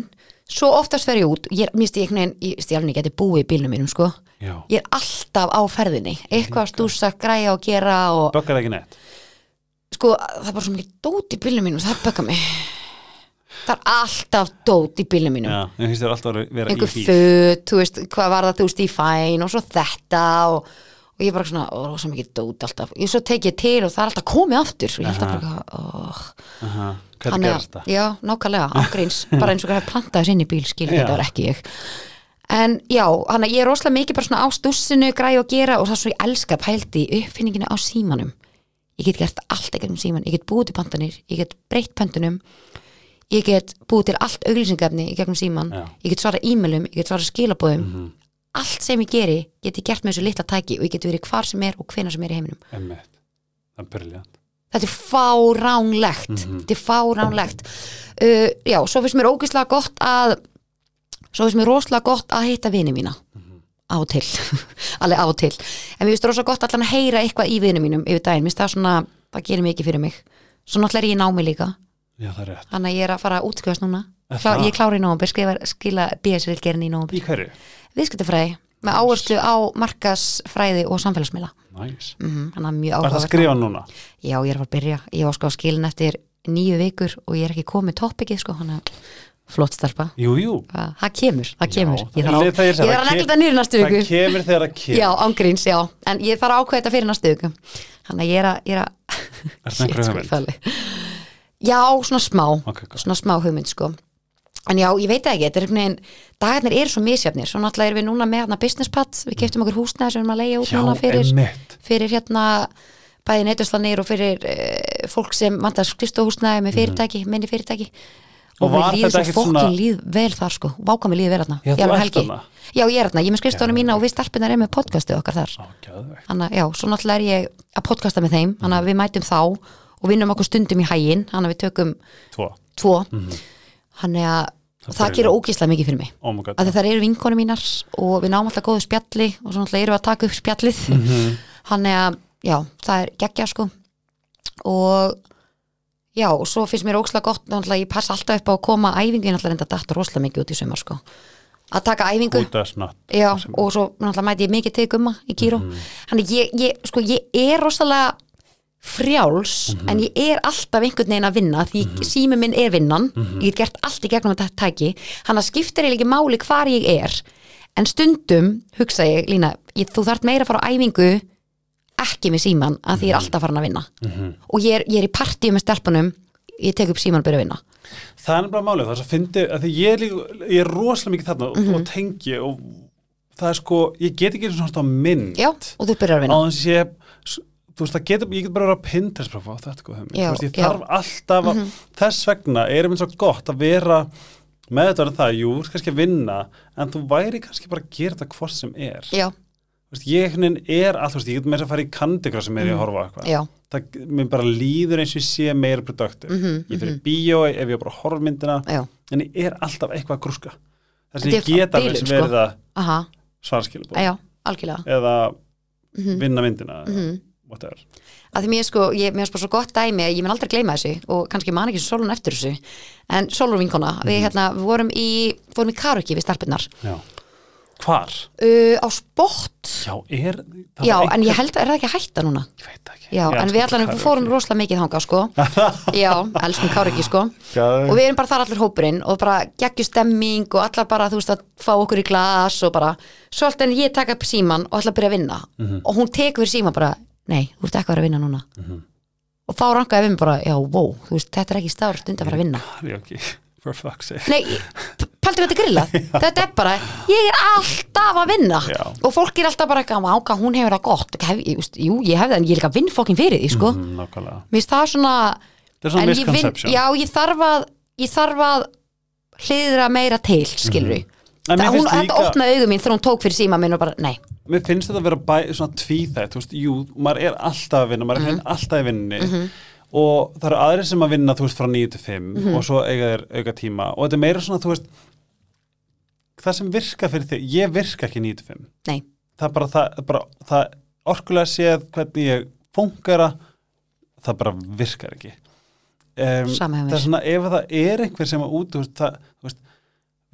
svo oftast fer ég út ég, mér stið einhvern veginn, ég stið alveg geti búið í bílnum mínum sko, Já. ég er alltaf á ferðinni. Eitthvað að stúsa, græja og gera og bökkar ekki neitt? Sko, það er bara svo mikið dót í bílnum mínum það bökka mig. Það er alltaf dót í bílnum mínum. Já, ég finnst þér alltaf að vera í einhver bíl föt, þú veist, hvað var það þú veist í fæn og svo þetta og, og ég bara svona, ó, svo mikið dót alltaf. Ég svo tek ég til og það er alltaf komið aftur. Og ég held að bara, ó, Aha, Hvernig gerst að- það? Já, nákvæmlega, ágríns bara eins og hvað plantaði sinni í bíl, skil Já. þetta var ekki ég. En já, hann að ég er rosalega mikið bara svona á stússinu, græði og gera og það er svo ég elska pældi í uppfinninginu á símanum. Ég get gert allt ekkert um síman, ég get búið til pantanir, ég get breytt pöntunum Ég get búið til allt auglýsingafni í gegnum síman, Já. ég get svara e-mailum, ég get svara skilabóðum Allt sem ég geri, get ég gert með þessu litla tæki og ég get verið hvar sem er og hvenær sem er í heiminum. Einmitt. Það er brilljant þetta er fáránlegt. Þetta er fáránlegt. Uh, já, svo finnst mér ógeðslega gott að svo finnst mér rosalega gott að hitta vini mína. Á og til, alveg á til. En mér finnst rosalega gott allan að heyra eitthvað í vini mínum yfir daginn, mér finnst það svona það gerir mikið fyrir mig, svo náttúrulega er ég námi líka. Já, það er rétt. þannig að ég er að fara að útskrifast núna. Klá, ég klára í nómber, skrifa, skila BS-vilgerinn í nómber Í hverju? Viðskiptafræði, með áherslu á markasfræði og samfélagsmiðla. Næs. mm þannig að mjög Var það að skrifa núna? já, ég er að byrja, ég var sko að skilin eftir nýju vikur og ég er ekki komið toppikið sko, hann er flott starpa Jú, jú. það það kemur, það kemur. Já, ég það þarf það að, það negla þetta niður næstu Það viku. kemur þegar það kemur. já, ángríns, já, en ég þarf að ákveða þetta fyrir næstu viku. Þannig að ég er að, ég er að það Shit, sko, já, svona smá. Ok, gott. svona smá hugmynd sko en já, ég veit ekki, þetta er einhvern veginn dagarnir eru svo misjafnir, svo náttúrulega erum við núna með hérna business pad, við keftum okkur húsnæði sem við erum að leiða út Já, núna fyrir, einmitt. fyrir hérna bæði neytuslanir og fyrir uh, fólk sem vantar skrifstofuhúsnæði með fyrirtæki, minni fyrirtæki Mhm. Og og, var við líður þetta svo ekkert fokkin svona- líð vel þar sko, vákvæmi líð vel þarna Já, Í þú alveg ert helgi. þarna? Já, ég er þarna, ég er með skrifstofuna mína og við stelpunar erum með podcastu okkar þar Á, gæðvegt. Þannig að já, svo náttúrulega er ég að podcasta með þeim þannig að við mætum þá og vinnum okkur stundum í hægin þannig að við tökum Tvo. tvo þannig að Það það, er gerir ógíslega mikið fyrir mig. Oh god. að það eru vinkonu mínar og við náum alltaf góðu spjalli og svo erum við að taka upp spjallið. Þannig að já, það er geggja sko. Og já, og svo finnst mér ógíslega gott náttúrulega ég passa alltaf upp á að koma æfingu. Ég náttúrulega enda datt rosalega mikið út í sumar sko. Að taka æfingu. Já, og svo náttúrulega mæti ég mikið til gumma í kýró Þannig ég, ég, sko, ég er rosalega frjáls en ég er alltaf einhvern veginn að vinna því mm sími minn er vinnan. Ég get gert allt í gegnum þetta tæki. Hann að skiptir eiginlega ekki máli hvar ég er en stundum, hugsa ég Lína, ég, þú þarft meira að fara á æfingu ekki með síman að því ég er alltaf farin að vinna. Og ég er, ég er í partíu með stelpunum ég tek upp síman og byrja að vinna. Það er bara málið, svo að að því ég er, líka, ég er rosalega mikið þarna Mhm. og tengi og það er sko, ég get ekki einu svona svona mynd Já, og þú byrjar að vinna. þess ég þú veist, það getur, ég get bara að vera á Pinterest bara, "Vá, þetta er góð hugmynd, Já, þú veist, ég já. Mhm. þarf alltaf að, þess vegna er einmitt svo gott að vera með þetta er það, jú, þú ert kannski að vinna en þú væri kannski bara að gera þetta hvort sem er Já, Þú veist, ég veginn er allt, þú veist, ég get með þess að fara í kandigra sem er ég að horfa á eitthvað Mhm. já, það, mér bara líður eins og ég sé meira produktu, Mhm, ég fyrir bíó ef ég bara horf myndina, já en ég er alltaf eitthvað að grúska þess að ég get alveg sem sko. verið að Aha, svara skilabóð já, algjörlega eða Mhm. vinna myndina Mhm. Whatever. Að því mér sko, ég, mér er svo gott dæmi að ég mun aldrei gleyma þessu og kannski man ekki svo Solon eftir þessu. En Solon vinkona, við Mhm. hérna við vorum í, fórum í Karuki við stelpunnar Já. Hvar? uh, á spott. Já, er já, var en einhver- ég held að er það ekki að hætta núna? Ég veit ekki. Já, Ég en við allan fórum rosalega mikið þangað sko. Já, elskum Karuki sko. Og við erum bara þar allir hópurinn og bara geggjur stemming og allar bara þú veist að fá okkur í glas og bara, svo alltaf en ég taka síman og ætla að byrja að vinna. Mhm. og hún tekur síman bara, nei, þú ert ekki að vera að vinna núna. Og þá rankaði við mig bara, já, wow þú veist, þetta er ekki stáður stund að fara að vinna. Karaoke, for fuck's sake. Nei, við þetta grilla þetta er bara, ég er alltaf að vinna. Já. og fólk er alltaf bara eitthvað, áka, hún hefur það gott. Hef, veist, jú, ég hef það, en ég er líka að vinna fokkin fyrir því, sko, mm, mér það svona Það er svona misconception. Já, ég þarf að ég þarf að hliðra meira til, skilur við En mér hún, finnst þetta líka opnaði augum mín þegar hún tók fyrir síma minn og bara, nei, Mér finnst þetta að vera bæ, svona tvíþætt Þú veist, jú, maður er alltaf að vinna Maður er mm alltaf í vinninni Og það eru aðrir sem að vinna, þú veist, frá 9 til 5 Mhm. Og svo eiga þeir auka tíma Og þetta er meira svona, þú veist Það sem virka fyrir þig Ég virka ekki 9 til 5 nei það er bara, það, bara, það orkulega séð hvernig ég fungara það bara virkar ekki um, mér. það er svona ef það er einhver sem að út þú veist, það, þú veist,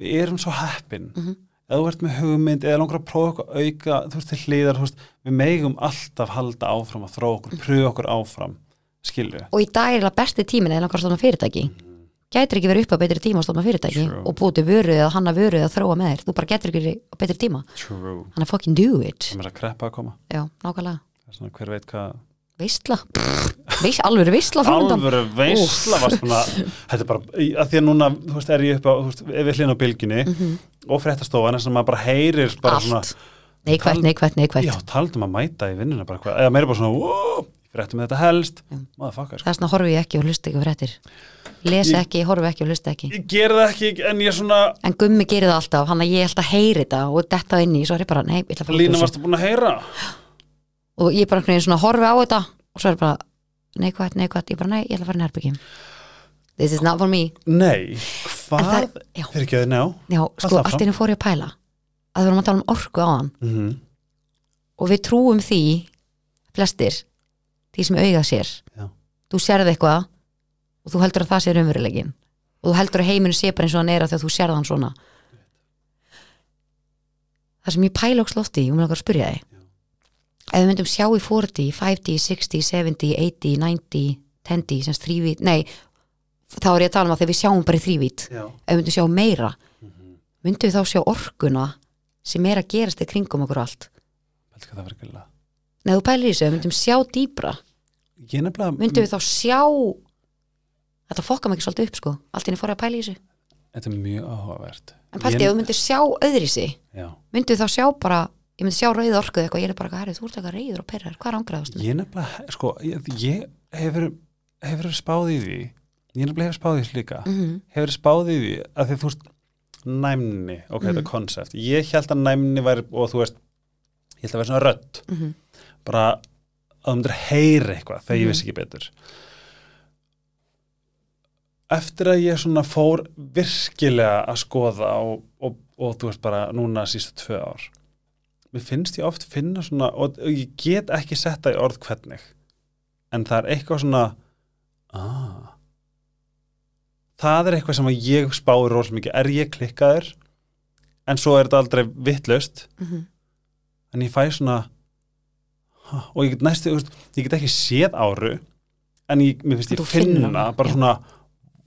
við erum svo heppin Mhm. Ef þú ert með hugmynd eða langar að prófa eitthvað auka þú veist til hlýðar, þú veist, við megum alltaf halda áfram að þróa okkur, pröfa okkur áfram skilju og í dag er það besti tímin eða langar að stofna fyrirtæki. Gætir ekki verið upp á betri tíma að stofna fyrirtæki True. og búið til vöru eða hanna vöru eða þróa með þér, þú bara getur ekki á betri tíma. True, þannig að fucking do it. Sem er að kreppa að koma. Já, nákvæmlega, það er svona hver veit hvað veistla Veist, alveg veistla varst búin að þetta er bara, að því að núna þú veist, er ég upp á, þú veist, við hlýna á bylginni og fréttastofan þess að maður bara heyrir bara allt, svona, neikvætt, Tal- neikvætt, neikvætt já, taldum að mæta í vinnuna bara hvað, eða meira bara svona, fréttum þetta helst. Maður fuckar, sko. þess vegna horfi ég ekki og hlusta ekki fréttir. Lesi Ég- ekki, horfi ekki og hlusta ekki. Ég ger það ekki, en ég svona en gummi gerir það alltaf, hann að ég held að heyri þetta og detta inn í, svo er ég bara, nei, ég ætla að fara lína þessu. varstu búin að heyra og ég bara einhvern veginn svona horfi á þetta og svo er bara, neikvætt, neikvætt, ég bara, nei, ég ætla að fara í herbyggjum this is not for me. Nei, hvað? fyrir ekki að þið njá já, sko, allt inni fór ég að pæla að við vorum að tala um orku á hann mm -hmm. og við trúum því flestir, því sem augað sér. Já. þú sérði eitthvað og þú heldur að það sé raunverulegin og þú heldur að heiminu sé bara eins og hann er að þegar þú sérði hann svona. Það sem ég pæla okkur slótti, ég mun okkar að spyrja þig ef við myndum sjá í 40, 50, 60, 70, 80, 90 10, semst þrývít, nei þá er ég að tala um að þegar við sjáum bara í þrývít ef við myndum sjá meira myndum við þá sjá orkuna sem er að gerast í kringum okkur allt? Hvað það fyrir ekki Nei, þú pælir í þessu, ef við myndum sjá dýbra Ég nefnilega myndum við þá sjá þetta fokka mig ekki svolítið upp sko. Allt inni fór ég að pæla í þessu. Þetta er mjög áhugavert. En pælti, ef við myndum sjá öðrisi myndum við þá sjá bara ég myndi sjá rauð orkuð eitthvað, ég er bara herri, þú ert eitthvað reyður og perrar, hvað er ángraðast ég nefnilega, sko, ég, ég hefur, hefur spáð í því Ég nefnilega hefur spáð í því líka mm -hmm. Hefur spáð í því að því þú veist næmni, ok, þetta er konsept Ég held að næmni væri, og þú veist ég held að vera svona rödd Mhm. bara að þú myndir heyra eitthvað þegar ég Mhm. vissi ekki betur eftir að ég svona fór virkilega að skoða og, og, og þú veist bara núna sístu tvö ár mér finnst ég oft finna svona og ég get ekki setta í orð hvernig en það er eitthvað svona ah það er eitthvað sem ég spáir rosa mikið, er ég klikkaður en svo er þetta aldrei vittlust Mhm. en ég fæ svona og ég get næstu, ég get ekki séð áru en ég, mér finnst ég finna hana, bara já. svona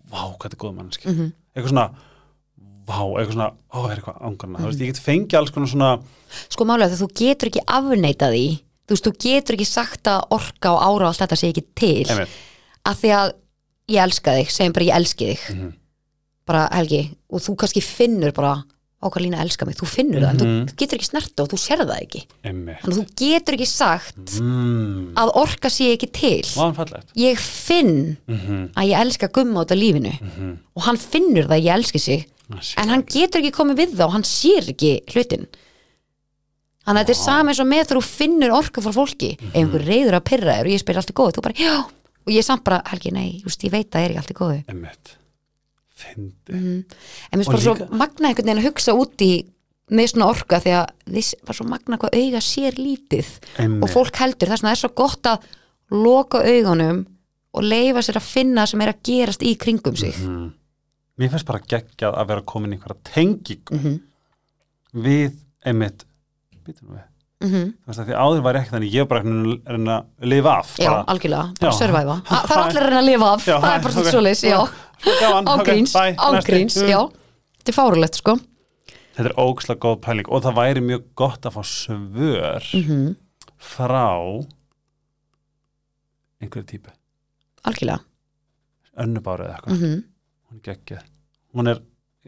vá, hvað er góð mannski Mhm. eitthvað svona, vá, eitthvað svona ó, er eitthvað ángarna, þú veist, Mhm. ég get fengið alls konar svona, sko málega þegar þú getur ekki afneita því þú veist, þú getur ekki sagt að orka og ára og allt þetta sé ekki til einmitt að því að ég elska þig, segjum bara ég elski þig Mhm. bara Helgi, og þú kannski finnur bara hvað lína elska mig, þú finnur það en Mhm. þú getur ekki snert og þú sér það ekki einmitt þannig að þú getur ekki sagt mm. að orka sé ekki til ég finn mm -hmm. að ég elska gumma út af lífinu Mhm. og hann finnur það að ég elski sig en hann getur ekki komið við það og hann sér ekki hlutin. Þannig að þetta er sama eins og með þú finnur orku frá fólki. Ef einhver reyður að pyrra þér og ég spyr allt í góðu? Þú bara já. Og ég samt bara Helgi nei, just, ég veit að það er ekki allt í góðu. Einmitt. Fyndi en mér finnst bara svo líka- magna einhvern veginn að hugsa út í með svona orka því að þess var svo magna hvað auga sér lítið. Einmitt. og fólk heldur þess vegna er svo gott að loka augunum og leifa sér að finna sem er að gerast í kringum sig. Mm. Mér finnst bara geggjað að vera komin í einhverja tenging mm við einmitt býtum við. -hmm. veist að því áður var ekki þannig ég var bara að reyna að lifa af Já, bara, algjörlega, bara Já. survive Það er allir að reyna að lifa af, Já, það er bara ok. svona svoleiðis, já. Svo gaman, ok, Ángríns, ángríns, já. Þetta er fárulegt, sko. Þetta er ógislega góð pæling og það væri mjög gott að fá svör mm frá einhverju típu. Algjörlega. Önnubáru eða eitthvað, mm hún er geggjöð hún er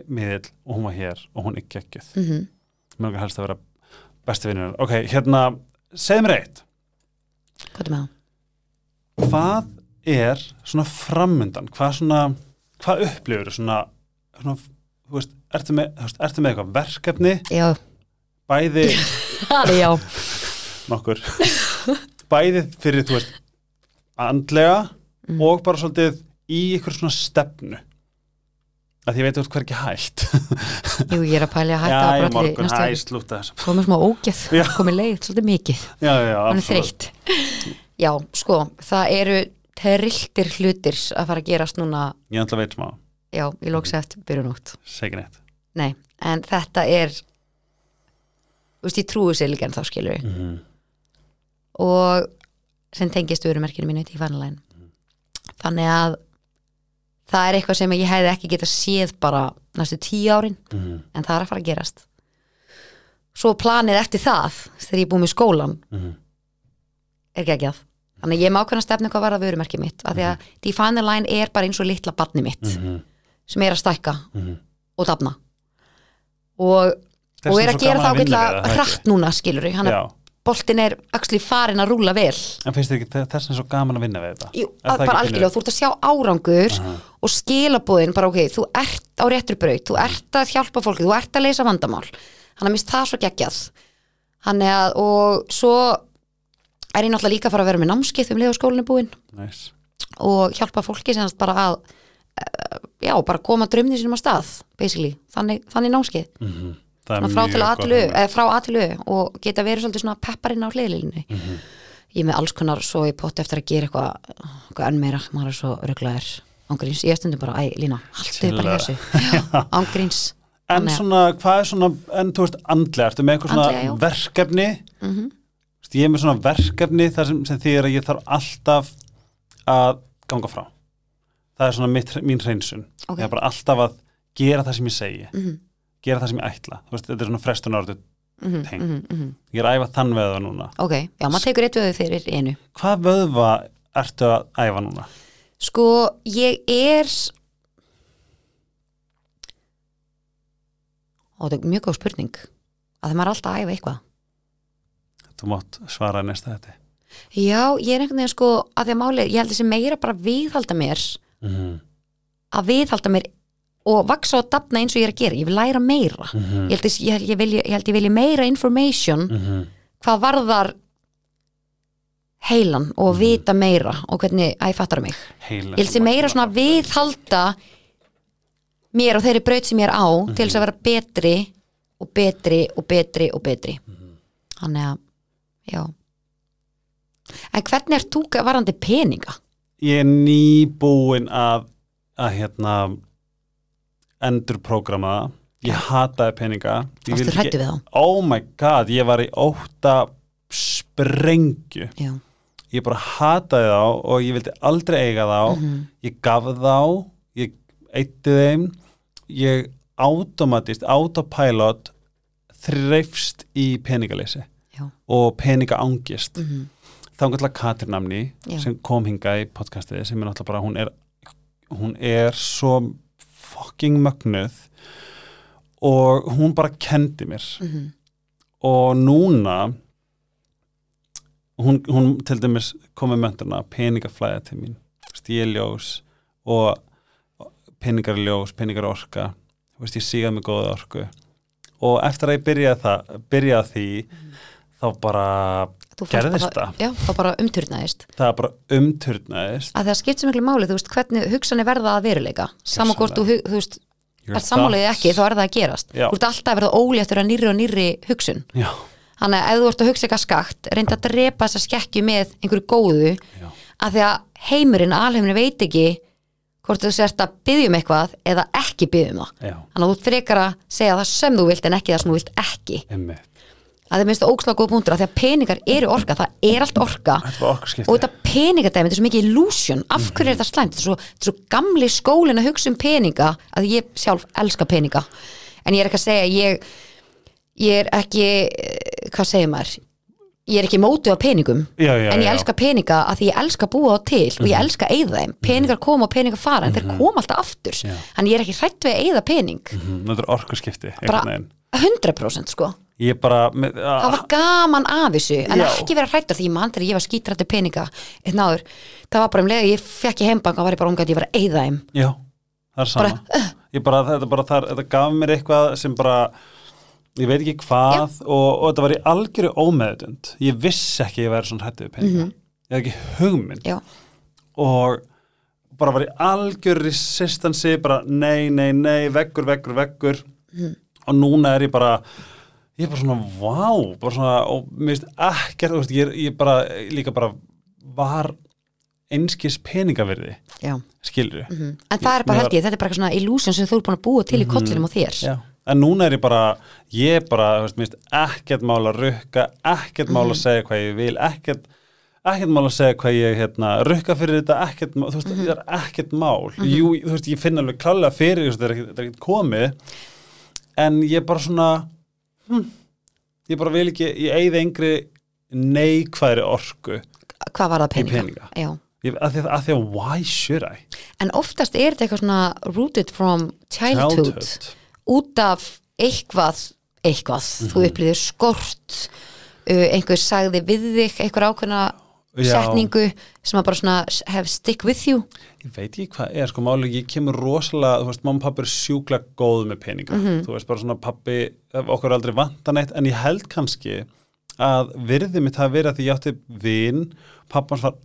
miðill og hún var hér og hún er geggjöð -hmm. mér langar helst að vera besti vinnur ok, hérna, segð mér eitt. Hvað er með það? hvað er svona framundan, hvað svona hvað upplifur svona, svona þú veist, ertu með, ertu með eitthvað verkefni, Já, bæði já. Nokkur. Bæði fyrir, þú veist andlega Mm. og bara svolítið í ykkur svona stefnu að ég veit þú ert hvergi hægt Jú, ég er að pæli að hætta já, að bralli morgun, næstu hæ, viku. slúta þess Svo er mér smá ógeð, Já. komið leið, svolítið mikið. Já, já, já, absolutt. Já, sko, það eru trilltir hlutir að fara að gerast núna. Ég ætla að veit smá, Já, í lóksett byrjunótt. Segin eitt Nei, en þetta er Þú veist, ég trúi sér líka en þá skilur mm -hmm. og sem tengist vörumerkinu mínu í fannalæn þannig að það er eitthvað sem ég hefði ekki getað séð bara næstu tíu árin Mhm. en það er að fara að gerast svo planið eftir það þegar ég er búið með skólan Mhm. er geggjað þannig að ég má ákveðna stefna hvað var að vörumerki mitt af því að Define the Line er bara eins og litla barni mitt Mhm. sem er að stækka Mhm. og dafna og, og er að gera það að það hratt núna skilur hann já, að boltin er axli farin að rúla vel. En finnst þér ekki þess vegna svo gaman að vinna við þetta? Jú, Er það bara algjörlega, þú ert að sjá árangur Aha. og skilabóðin bara ok, þú ert á réttur braut, þú ert að hjálpa fólki, þú ert að leysa vandamál. Hann að mist það svo geggjað. Hann er að, og svo er ég náttúrulega líka að fara að vera með námskeið um er búinn. Nice. og hjálpa fólki sem bara að eh, já, bara koma drömni sínum á stað basically, þannig, þannig Mhm. Það Svona frá, frá atilu og geta verið svolítið svona pepparinn á hliðlinni Mhm. ég er með alls konar svo í pott eftir að gera eitthvað eitthvað enn meira, maður er svo rugglaður ángríns, ég stundum bara, æ, Lína haltu bara þessu, ángríns En svona, hvað er svona, en þú veist, andlega, ertu með eitthvað svona Andlega, verkefni? Þú veist, Ég er með svona verkefni þar sem, sem þýðir að ég þarf alltaf að ganga frá. Það er svona mitt, mín hreinsun. Ok. Ég er bara alltaf að gera það sem ég segi, Mhm, gera það sem ég ætla. Veist, þetta er svona frestun orðið. mhm, Tengt. mhm, mhm. Ég er að æfa þann veða núna. ok, já, maður tekur eitt vöðu fyrir einu Hvað vöðva ertu að æfa núna? sko, ég er og þetta er mjög góð spurning að það maður alltaf að æfa eitthvað Þú mátt svara næsta þetta. já, ég er einhvern veginn sko að því að máli, ég held þessi meira bara viðhalda mér Mm að viðhalda mér og vaksa og dafna eins og ég er að gera, ég vil læra meira. -hmm. ég held ég, ég, ég held ég vilji meira information Mm hvað varðar heilan og vita meira og hvernig, að ég fattar mig. Heila. ég held sem meira svona viðhalda mér og þeirri braut sem ég er á til þess að vera betri og betri og betri og betri. Þannig að já. En hvernig er þú varandi peninga? Ég er nýbúin að, að hérna, endur prógrama Ég hataði peninga. Vildi hræddu við þá? Oh my god, ég var í óta sprengju. Já, Ég bara hataði þá og ég vildi aldrei eiga þá. Mhm. Ég gaf þá, ég eitti þeim, ég automatist, autopilot þreifst í peningaleysi já, og peningaangist. mhm, Þá náttúrulega Katrin Namni Já. sem kom hingað í podcastið sem er náttúrulega bara, hún er, hún er svo fucking mögnuð og hún bara kendi mér. Mhm, og núna hún, hún til dæmis komið möndurna peningaflæða til mín stíljós og peningar ljós, peningar orka Þú veist, ég sígað með góða orku. Og eftir að ég byrjaði það byrjaði því þá bara gerðist bara, það? Já, þá bara umturnaðist. Það bara umturnaðist. Að það skipt sem miklu máli, þú veist, hvernig hugsanir verða að veruleika, saman hvort þú, þú veist er sammálaðið ekki, þá er það að gerast. Já. þú ert alltaf verða óléttur að nýri og nýri hugsun. Já, þannig að ef þú ert að hugsa eitthvað skakt reynda að drepa þessa skekkju með einhverju góðu já, að því að heimurinn, alheimurinn veit ekki hvort þú sért að byggja um eitthvað eða ekki byggja um það. Þannig að þú frekar að segja það sem þú vilt en ekki það sem þú vilt ekki. Emmi að það minnst ókslega góð punktur að því að peningar eru orka, það er allt orka. Og þetta peningadæmi, þetta er svo mikið illusion. Af hverju er þetta slæmt, þetta er er svo gamli skólin að hugsa um peninga að ég sjálf elska peninga. En ég er ekki að segja ég, ég er ekki eh, hvað segir maður? Ég er ekki mótið á peningum. Já, já, en ég já. elska peninga að því ég elska búa á til og ég elska að eyða þeim. Peningar koma og peningar fara en þeir koma alltaf aftur. Já. en ég er ekki hrætt við að eyða pening. Mhm, einhvern veginn. 100% sko bara það var gaman af þessu en Já. ekki vera hrættur því ég mann þegar ég var skítrættu peninga einn áður, það var bara um leið að ég fekk í heimbank og var ég bara umgætt, ég var að eyða þeim. Já, það er sama. Bara, Ég bara, þetta, bara þar, þetta gaf mér eitthvað sem bara ég veit ekki hvað og, og þetta var í algjöru ómeðutund ég vissi ekki að ég væri svona hættið peninga. Ég hafði ekki hugmynd. Já, og bara var í algjör resistansi, bara nei, nei, nei veggur, veggur, veggur. Og núna er ég bara ég er bara svona, vá, bara svona og mér finnst ekkert, veist, ég, ég bara líka bara var einskis peningavirði skilur mhm. en það er bara Mér held ég, þetta er bara svona illusion sem þú er búin að búa til í kollinum á þér Mhm. Já, en núna er ég bara, ég er bara, veist, minnst, ekkert mál að rukka, ekkert mál Mhm. að segja hvað ég vil, ekkert, ekkert mál að segja hvað ég, hérna, rukka fyrir þetta, ekkert, mál- þú veist, Mhm. það er ekkert mál. Jú, þú veist, ég finn alveg klálega fyrir, þú veist, þetta er ekkert komið, en ég er bara svona, hm, ég bara vil ekki, ég eigði engri neikvæðri orku hvað var það peninga, peninga. Ég, að, því, að því að, why should I? en oftast er þetta eitthvað svona rooted from childhood, út af eitthvað eitthvað, þú Mhm. upplýðir skort uh, einhver sagði við þig einhver ákveðna Já. setningu sem að bara svona have stick with you Ég veit ekki hvað er, sko máli, ég kemur rosalega, þú veist, mamma og pappi er sjúkla góð með peninga, Mhm. þú veist, bara svona pappi, okkur aldrei vantan eitt, en ég held kannski að virði mitt hafi verið að því ég átti vin pappans var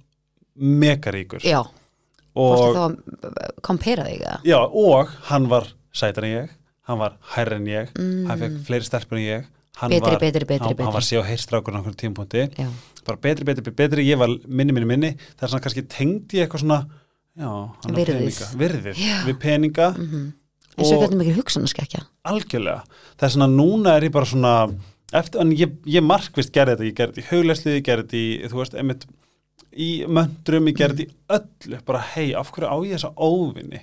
megaríkur já, og, þá að kompera þig eða? já, og hann var sætar en ég hann var hærri en ég Mm. hann fekk fleiri stelpur en ég hann Betri, var, betri, betri, hann, hann var sé á heirstrákur á einhverjum tímpúnti Já, bara betri, betri, betri, ég var minni, minni, minni. Það er svona kannski tengdi ég eitthvað svona já, hann á Virðið. peninga, virðið Já. við peninga. Mhm. En svo Og- hvernig mikið hugsanaskekkja algjörlega, það er svona núna er ég bara svona eftir, en ég, ég markvist gerði þetta, ég gerði þetta í hugleslið ég gerði þetta í, þú veist, einmitt í möndrum, ég gerði þetta í öllu. Bara hei, af hverju á ég þessa óvinni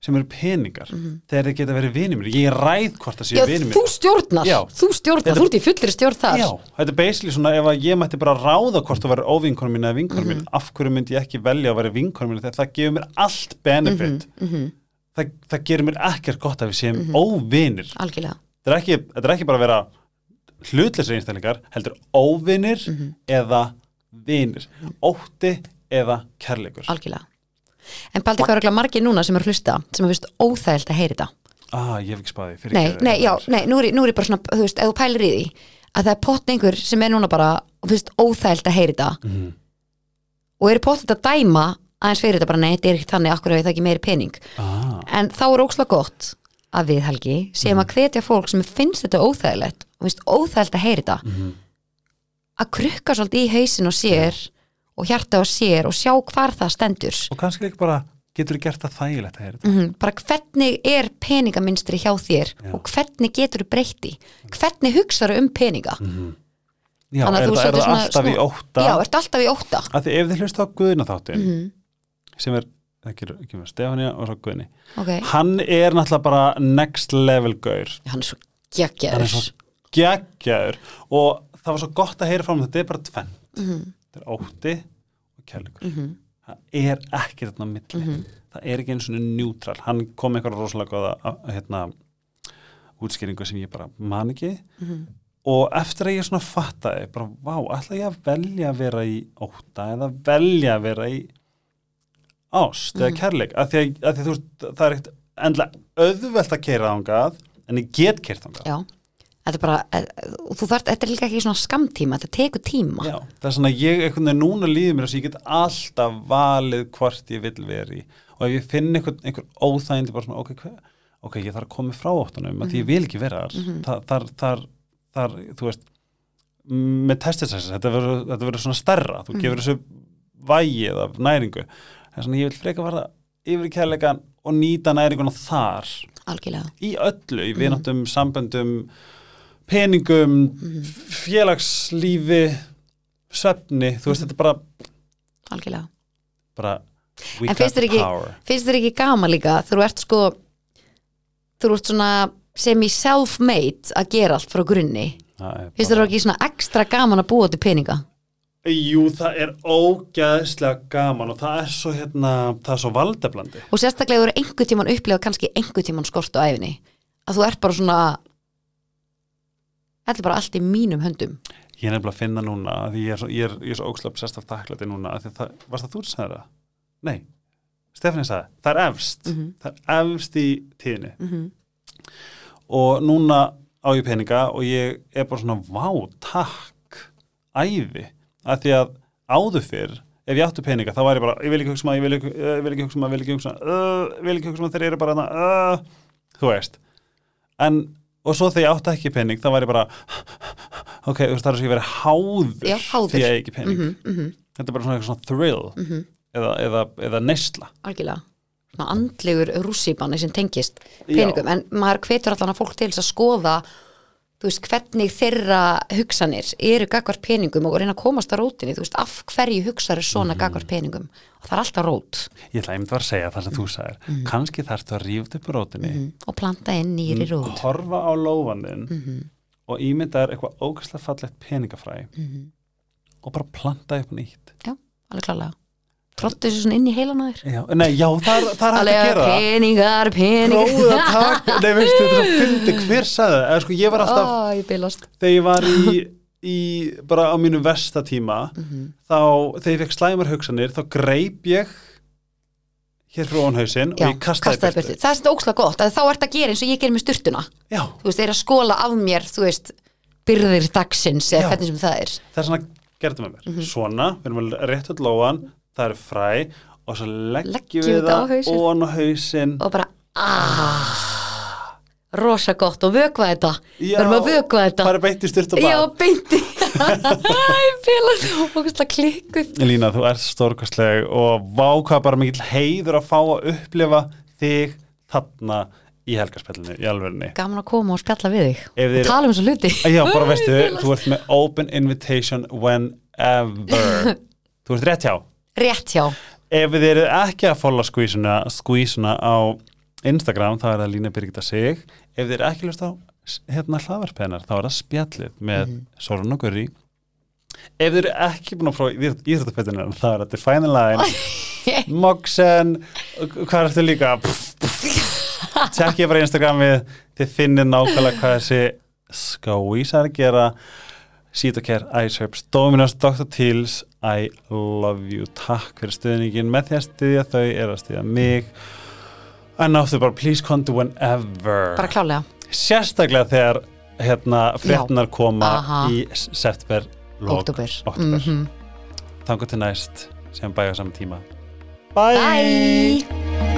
sem eru peningar þegar þeir geta verið vinið mér, ég ræð hvort það séu vinið þú mér. stjórnar, Já. þú stjórnar, Þetta- þú ert í fullri stjórn þar. Já, þetta er basically svona ef að ég mætti bara ráða hvort þú verður óvinkonum mín eða vinkonum mín, af hverju myndi ég ekki velja að vera vinkonum mín? Þegar það gefur mér allt benefit. Mhm, það, það gerir mér ekkert gott að við séum óvinir. Algjörlega, þetta er, ekki, þetta er ekki bara að vera hlutleysir einstaklingar, heldur óvinir Mhm. eða vinir. Ótti eða kærleikur. Algjörlega. En Baldi, hvað er örugglega margir núna sem er að hlusta sem er vist óþægilt að heyri þetta? Ah, ég hef ekki spáði fyrir Nei, nei, já, nei, nú er, nú er ég bara svona, þú veist, ef þú pælir í því að það er pott einhver sem er núna bara veist, óþægilt að heyri þetta Mhm. og er pott að dæma aðeins fyrir þetta bara, nei, þetta er ekki þannig, akkur hefur það ekki meiri pening? Ah, en þá er ókslega gott að við Helgi séum að hvetja fólk sem finnst þetta óþægilegt og finnst óþægilegt að heyri þetta Mhm. að krukka svolítið í hausin og sér og hjarta og sér og sjá hvar það stendur. Og kannski ekki bara getur þú gert það þægilegt að heyra þetta? Mm bara hvernig er peningaminstri hjá þér Já. og hvernig getur þú breytti hvernig hugsaðu um peninga? Já, Þannig að er, það, er það alltaf í ótta? Já, ertu alltaf í ótta? Af því ef þið hlusta á Guðna þáttin mm sem er, Stefania og svo Guðni. Ok, hann er náttúrulega bara next level gaur. Hann er svo geggjaður. Og það var svo gott að heyra frá hann þetta er bara tvenn Mhm. þetta er ótti og kærleikur Mhm. það er ekki þetta milli. Það er ekki eins og njútral hann kom eitthvað rosalega að, hérna, útskýringu sem ég bara man ekki. Mhm. og eftir að ég svona fattaði bara, vá, ætla ég að velja að vera í ótta eða velja að vera í ást eða kærleik. Af því að, að því, að þú veist, það er ekkert endla auðvelt að keira þangað en ég get keirt þangað. Já, þetta er bara eh, þú þarft, þetta er líka ekki svona skamtíma þetta tekur tíma. Já, það er svona að ég einhvern veginn núna líður mér þess að ég get alltaf valið hvort ég vil vera í. Og ef ég finn einhver, einhver óþægindi bara svona, ok, hver, ok, ég þarf að koma frá óttanum að því ég vil ekki vera þar. Þar, þar, þar, þar, þú veist með testisæsins, þetta verður svona stærra, þú gefur þessu vægi eða næringu er svona, ég vil freka varða yfir kærleikan og nýta næringuna þar. Algjörlega, í öllu, í vináttum, samböndum peningum félagslífi svefni, þú veist, þetta er bara algjörlega. bara, En finnst þér ekki- ekki gaman líka þú ert sko þú ert svona sem í self-made að gera allt frá grunni? Finnst þér ekki svona ekstra gaman að búa til peninga Jú, það er ógæðslega gaman og það er svo hérna, það er svo valdeblandi og sérstaklega þú eru einhver tíman upplifað kannski einhver tíman skort á æfinni að þú ert bara svona er bara allt í mínum höndum. Ég er nefnilega að finna núna, því ég er svo, ég er, ég er svo ógslöp sérst af þakklæti núna, að því það, varst það þú sem sagði það? Nei, Stefani sagði, það. Er efst, Mhm. það er efst í tíðinni. Mm og núna á ég peninga og ég er bara svona, vá, takk, æði, að því að áður fyrr, ef ég áttu peninga, þá var ég bara, ég vil ekki hugsa maður, ég vil ekki, uh, ég vil ekki hugsa maður, ég vil ekki hugsa maður, uh, ég vil ekki hugsa maður, þeir eru bara, uh, þú veist, en, og svo þegar ég áttu ekki pening, þá var ég bara, ok, þú veist, það er svo ég verið háður, Já, háður. því að ég ekki pening, -hmm, mm -hmm, þetta er bara svona, eitthvað svona thrill, mhm, eða, eða, eða neysla. algjörlega. Andlegur rússipanni sem tengist peningum, en maður hvetur allan að fólk til að skoða þú veist, hvernig þeirra hugsanir eru gagvart peningum og reyna að komast að rótinni, þú veist, af hverju hugsaður svona Mhm. gagvart peningum? Og það er alltaf rót. Ég ætla einmitt að segja það sem þú sagðir, kannski þarftu að rífa upp rótinni, mm, og planta inn nýri rót. horfa á lófandinn mm og ímynda er eitthvað ógæslega fallegt peningafræ -hmm. og bara planta upp nýtt. Já, alveg klálega Trottu þessu svona inn í heilan á þér. Já, Nei, já, það er, það er hægt að gera það. Peningar, peningar. Prófið að taka, nei veistu, þetta er að fyndi hver sagði það, eða sko ég var alltaf Ó, ég bylast þegar ég var í, í bara á mínu versta tíma Mhm. þá, þegar ég fekk slæmar hugsanir þá greip ég hér frá ónhausinn og ég kastaði, kastaði burtu. Það er þetta ókslega gott að þá ert að gera eins og ég gerir með sturtuna. Já, Þú veist, þeir að skóla af mér, þú veist byrðir dagsins eða Já. hvernig sem það er. Það er svona, gerðu með mér. Mhm. svona, við erum að rétt út lóan það er fræ og svo leggjum við það ón á hausinn. Og bara aaaah rosa gott og vökva þetta. Við Já, erum að vökva þetta. fara beint í styrt og já, bað beinti Lína, þú ert stórkostleg og vákvað bara mikill heiður að fá að upplifa þig þarna í helgarspillinu, í alvegni gaman að koma og spjalla við þig og tala um þessu hluti. Já, bara veistu, þú ert með open invitation whenever. Þú ert rétt hjá rétt hjá Ef þið eru ekki að follow skvísuna, skvísuna á Instagram, þá er það Lína Birgitta sig Ef þið eru ekki lust á hérna hlaðvarpennar, þá er það spjallið með mm. Sorun og Gurri Ef þið eru ekki búin að prófa íþróttafettina þá er þetta Final Line Moxen, hvað er þetta líka? Tjekkið bara Instagramið, þið finnið nákvæmlega hvað þessi skvísar gera Sítokær, iSerbs, Dominos, Dr. Teals I love you. Takk fyrir stuðningin með því að stuðja þau er að stuðja mig. En áttu bara please come to whenever. Bara klálega sérstaklega þegar hérna fréttunar koma Aha. í september oktober oktober. Mhm. þangar til næst sem bæja saman tíma. Bye